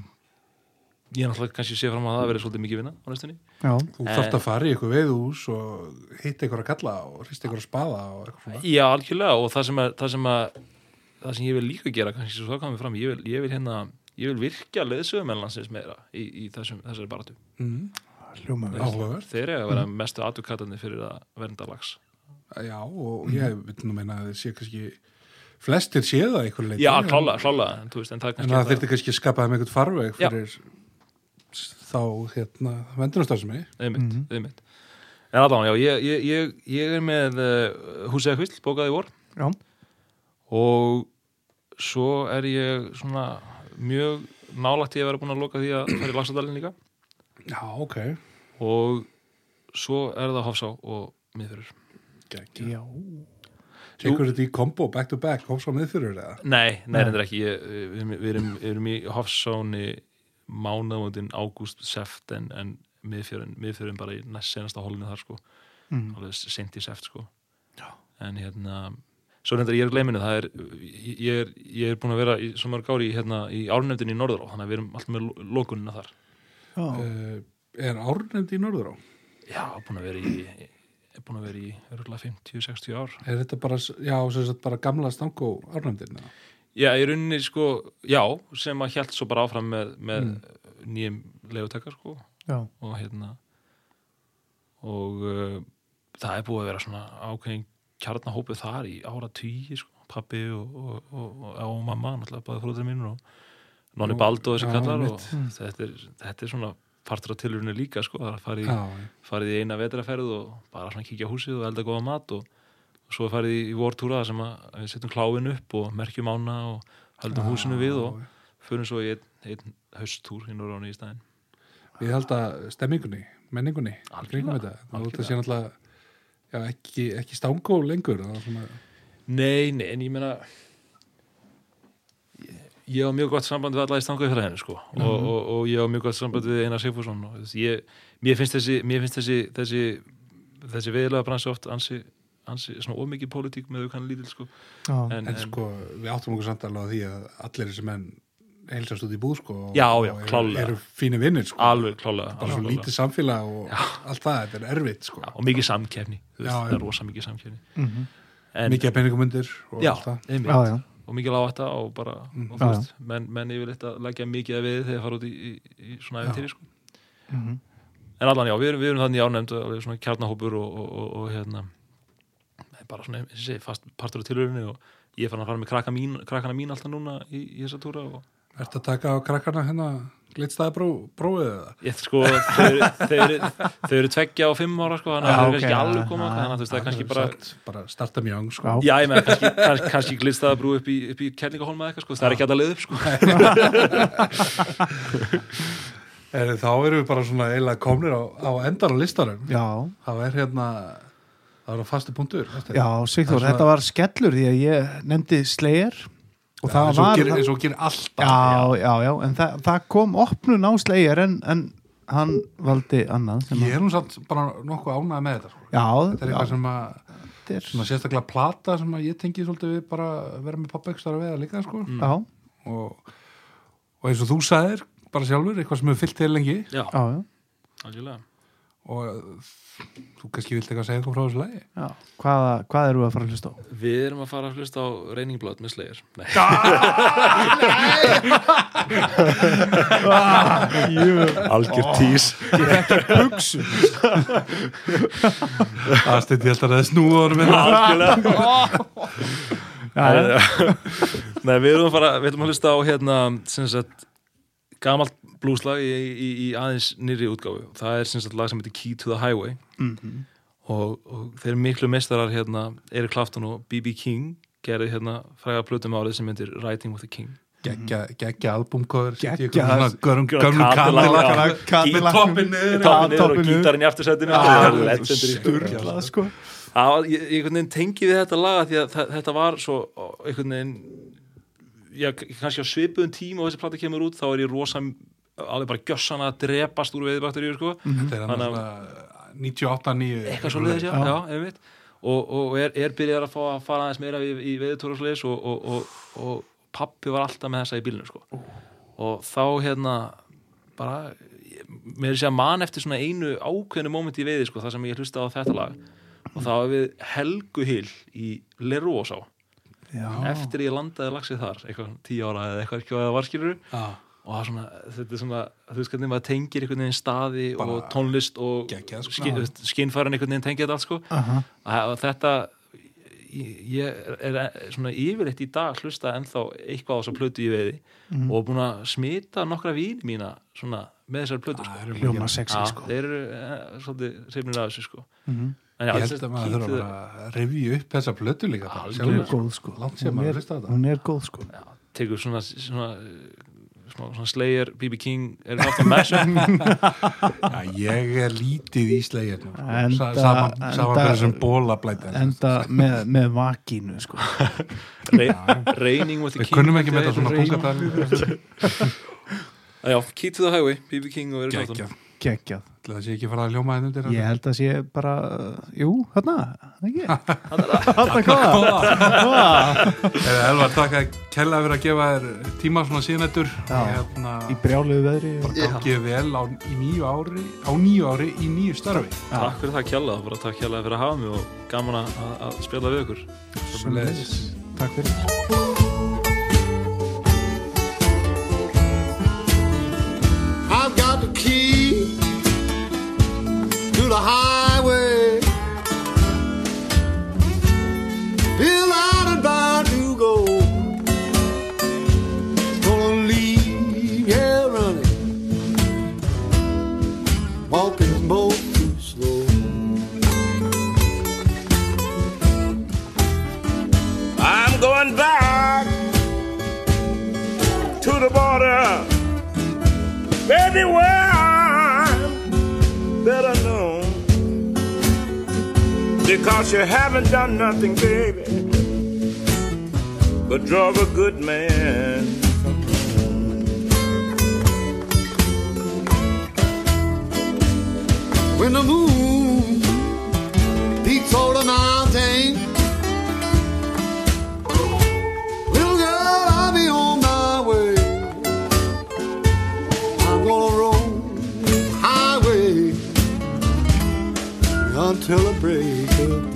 ég er náttúrulega kannski sé fram að það verið svolítið mikið vinna á næstunni. Já, þú þarft að fara í eitthvað veiðús og hitta eitthvað að kalla og hrista eitthvað að spaða og eitthvað svona. Já, algjörlega og það sem, að, það, sem að, það sem ég vil líka gera kannski svo það komið fram, ég vil, ég vil hérna ég vil virkja leðsögumennlansins meira í, í þessum, þessari baratu mm. þeir eru að vera mestu aðtukatarnir fyrir að vernda lags já og ég vil nú meina að þeir sé kannski flestir sé það eitthvað leiti Já, klálega, klálega en, þú veist, en það er það þurfti kannski að skapa þeim eitthvað farveg Já. fyrir þá hérna vendunastarfsemi einmitt, Mhm. einmitt. En allan, já, ég, ég, ég, ég er með uh, húsið að hvist, bókaði í vor já, og svo er ég svona mjög nálagt ég að vera búin að loka því að fara í Laxadalinn líka Já, ok. og svo er það Hofsá og miðfyrir Gekki. Já. Tekur þetta í kombo, back to back, hófs á miðfyrir eða? Nei, nei, Nei. reyndar ekki við, erum- við, erum, við erum í Hofsáni mánaðmótin ágúst seft en, en miðfjörinn miðfjörinn bara í næst senasta holinu þar sko Mm. alveg sent í seft sko Já. en hérna svo reyndar ég er gleyminu það er ég er, ég er búin að vera í svo mörg ári hérna, í árnefndin í Norðurá þannig að við erum alltaf með lo- lokunina þar Já. Uh, er árnefnd í Norður á? já, búin að vera í er búin að vera í örgulega 50-60 ár Er þetta bara, já, sem sagt bara gamla stangó árnefndin? eða? já, í rauninni sko, já sem að hjælt svo bara áfram með, með nýjum legutekar sko Já. og hérna og uh, það er búið að vera svona ákveðin kjarnahópið þar í ára tíi sko, pappi og, og, og, og, og mamma, náttúrulega bæði fróður mínur og nonni Og- Bald og þessi kallar og einmitt. þetta er, þetta er svona partur af tilurinu líka sko, það að farið, Já, farið í eina vetraferð og bara svona kíkja á húsið og elda góða mat og, og svo farið í, vortúra sem að við setjum kláin upp og merkjum ána og höldum húsinu við og fyrir svo í einn, einn hausttúr í Norráni í staðinn Við held að stemmingunni, menningunni, kringum þetta. Það sé náttúrulega, já, ekki, ekki stangó lengur. Svona, Nei, nei, en ég meina ég, á mjög gott samband við alla í stangu fyrir henni sko og, og, og ég á mjög gott samband við Einar Sigfússon og þess, ég, mér finnst þessi mér finnst þessi, þessi, þessi veðilega bransi oft ansi, ansi svona ómikið pólitík með aukan lítil sko Já. en, en sko, við áttum okkur samt alveg á því að allir þessi menn heilsast út í búð, sko. og- Já, já, og eru-. Eru fínir vinnir, sko. alveg klálega, Bara svo lítið samfélag og allt það, þetta er erfitt, sko. Já, og mikið samkefni Já, það já. er rosa mikið samkefni Mhm. en, Mikið peningumundir og já, allt það. Og mikið lágætta og bara, og Já, veist, menn, menn yfir þetta leggja mikið að við þegar fara út í, í, í svona æfintýri sko. Mhm. En allan já, við erum, við erum þannig alveg svona kjarnahópur og, og, og, og hérna það er bara svona, segi, fast partur af tilhörinni og ég er fann að fara með krakka mín, krakkana mín alltaf núna í, í þessa túra og Ertu að taka á krakkana hérna glitstaði bró, bróið eða? ég sko, þau, eru- þau, eru, þau eru tveggja og fimm ára sko, þannig að Já, þau eru ok, kannski alveg koma já, þannig að það er kannski bara bara starta mjög sko. Já. Já, ég meina, kannski, kannski, kannski glitstaðabrú upp í, upp í Kerningahólma eða eitthvað, sko, það er ekki hægt að leiða upp, sko. Er, þá erum við bara svona eiginlega komnir á, á endar á listanum. Já. Það er hérna, það er á fastu punktur. Já, Sigþór, Það þetta var skellur því að ég nefndi Slayer og það eins og var gerir- eins og gerir alltaf. já, já, já, en það, það kom opnun á Slayer en, en hann valdi annað sem Ég er nú samt bara nokkuð ánægð með þetta. Sko. já, Þetta er já, eitthvað sem að, er, svona sérstaklega plata sem að ég tengi svolítið við bara vera með poppekstar að veða líka, sko. Mm. já, Og, og eins og þú sagðir, bara sjálfur, eitthvað sem hefur fyllt til lengi Já, já, já, algjörlega. og þú kannski vilt eitthvað segja eitthvað frá þessu lagi. já. Hvað, hvað eru að fara að hlusta á? Við erum að fara að hlusta á Reyningblátt með Slayer. Nei, algjör tís. Buksu Það stundi ég alltaf að snúða honum hérna. Algjörlega. Nei, við erum að fara, við ætlum að hlusta á hérna, sem sagt, gamalt blúslag í, í, í aðeins nýri útgáfu. Það er sem sagt lag sem heitir Key to the Highway Mhm. og, og þeir miklu meistarar hérna, Eric Clapton og B.B. King gerði hérna fræga plötum árið sem heitir Writing with the King. Geggja, geggja albumkóður Geggja- gömlu Cadillac, Cadillac já. Cadillac. toppin niður Toppin niður og gítarinn í aftursætinu Sturlað, sko ég, tengi við þetta laga því að þetta var svo einhvern veginn já, kannski á svipuðum tíma og þessi plata kemur út þá er ég rosa alveg bara gjössana að drepast úr veiðbakteríu sko. Þetta er Þannig að- annars 98-9 eitthvað svo leiðis, já, Já. einmitt. Og, og er, er byrjað að fá að fara aðeins meira í, í veiðutúra og og, og, og, og pappi var alltaf með þessa í bílinu sko. og þá hérna bara, ég- mér er sér að man eftir svona einu ákveðinu moment í veiði sko, það sem ég hlusta á þetta lag. Og það var við Helgu Hill í Lerósá Já, eftir ég landaði lagsið þar eitthvað tíu ára eða eitthvað ekki að það var skilur Já, og það er svona, þetta er svona þú veist hvernig maður tengir einhvern veginn staði Bara og tónlist og skinnfæran einhvern veginn tengið þetta allt sko. Aha, að, að þetta ég er, svona yfirleitt í dag hlusta ennþá eitthvað á þessa plötu í veiði og búin að smita nokkra vín mína svona með þessari plötu sko. hljóma sexy Já, sko. þeir eru eh, svolítið hrifnir af þessu sko. Mhm. en já, Ég held að maður þurfa að revju upp þessa plötu líka hún er góð sko. Langt sem Hún er- hún er góð sko. Já, tekur svona, svona, svona, Slayer, BB King er nátt að mesha Já, ég er lítið í slegir nú, sko. Enda- Sa- Saman enda- saman fyrir þessum bólablæta enda með, með vakínu sko. With the Við kunnum ekki með þetta svona punkatal Já, Key to the Highway, BB King og verið Gekja geggjað. Það sé ekki fara að hljóma henni undir ég held að sé bara jú, hérna ekki? Þarna hvað Eða Elvar, takk að kella fyrir að gefa þér tíma svona síðanættur Já. hérna, í brjáluðu veðri og... gangið vel á, í nýju ári á nýju ári í nýju starfi. Takk. Fyrir það kjalla, bara takk kjalla fyrir að hafa mig og gaman að, að spila við ykkur. Takk fyrir the highway. Bill out and bound to go. Gonna leave here running. Walking both too slow. I'm going back Because you haven't done nothing, baby, but drove a good man. When the moon peaks over the mountain. Little girl, I'll be on my way. I'm gonna the highway until the break of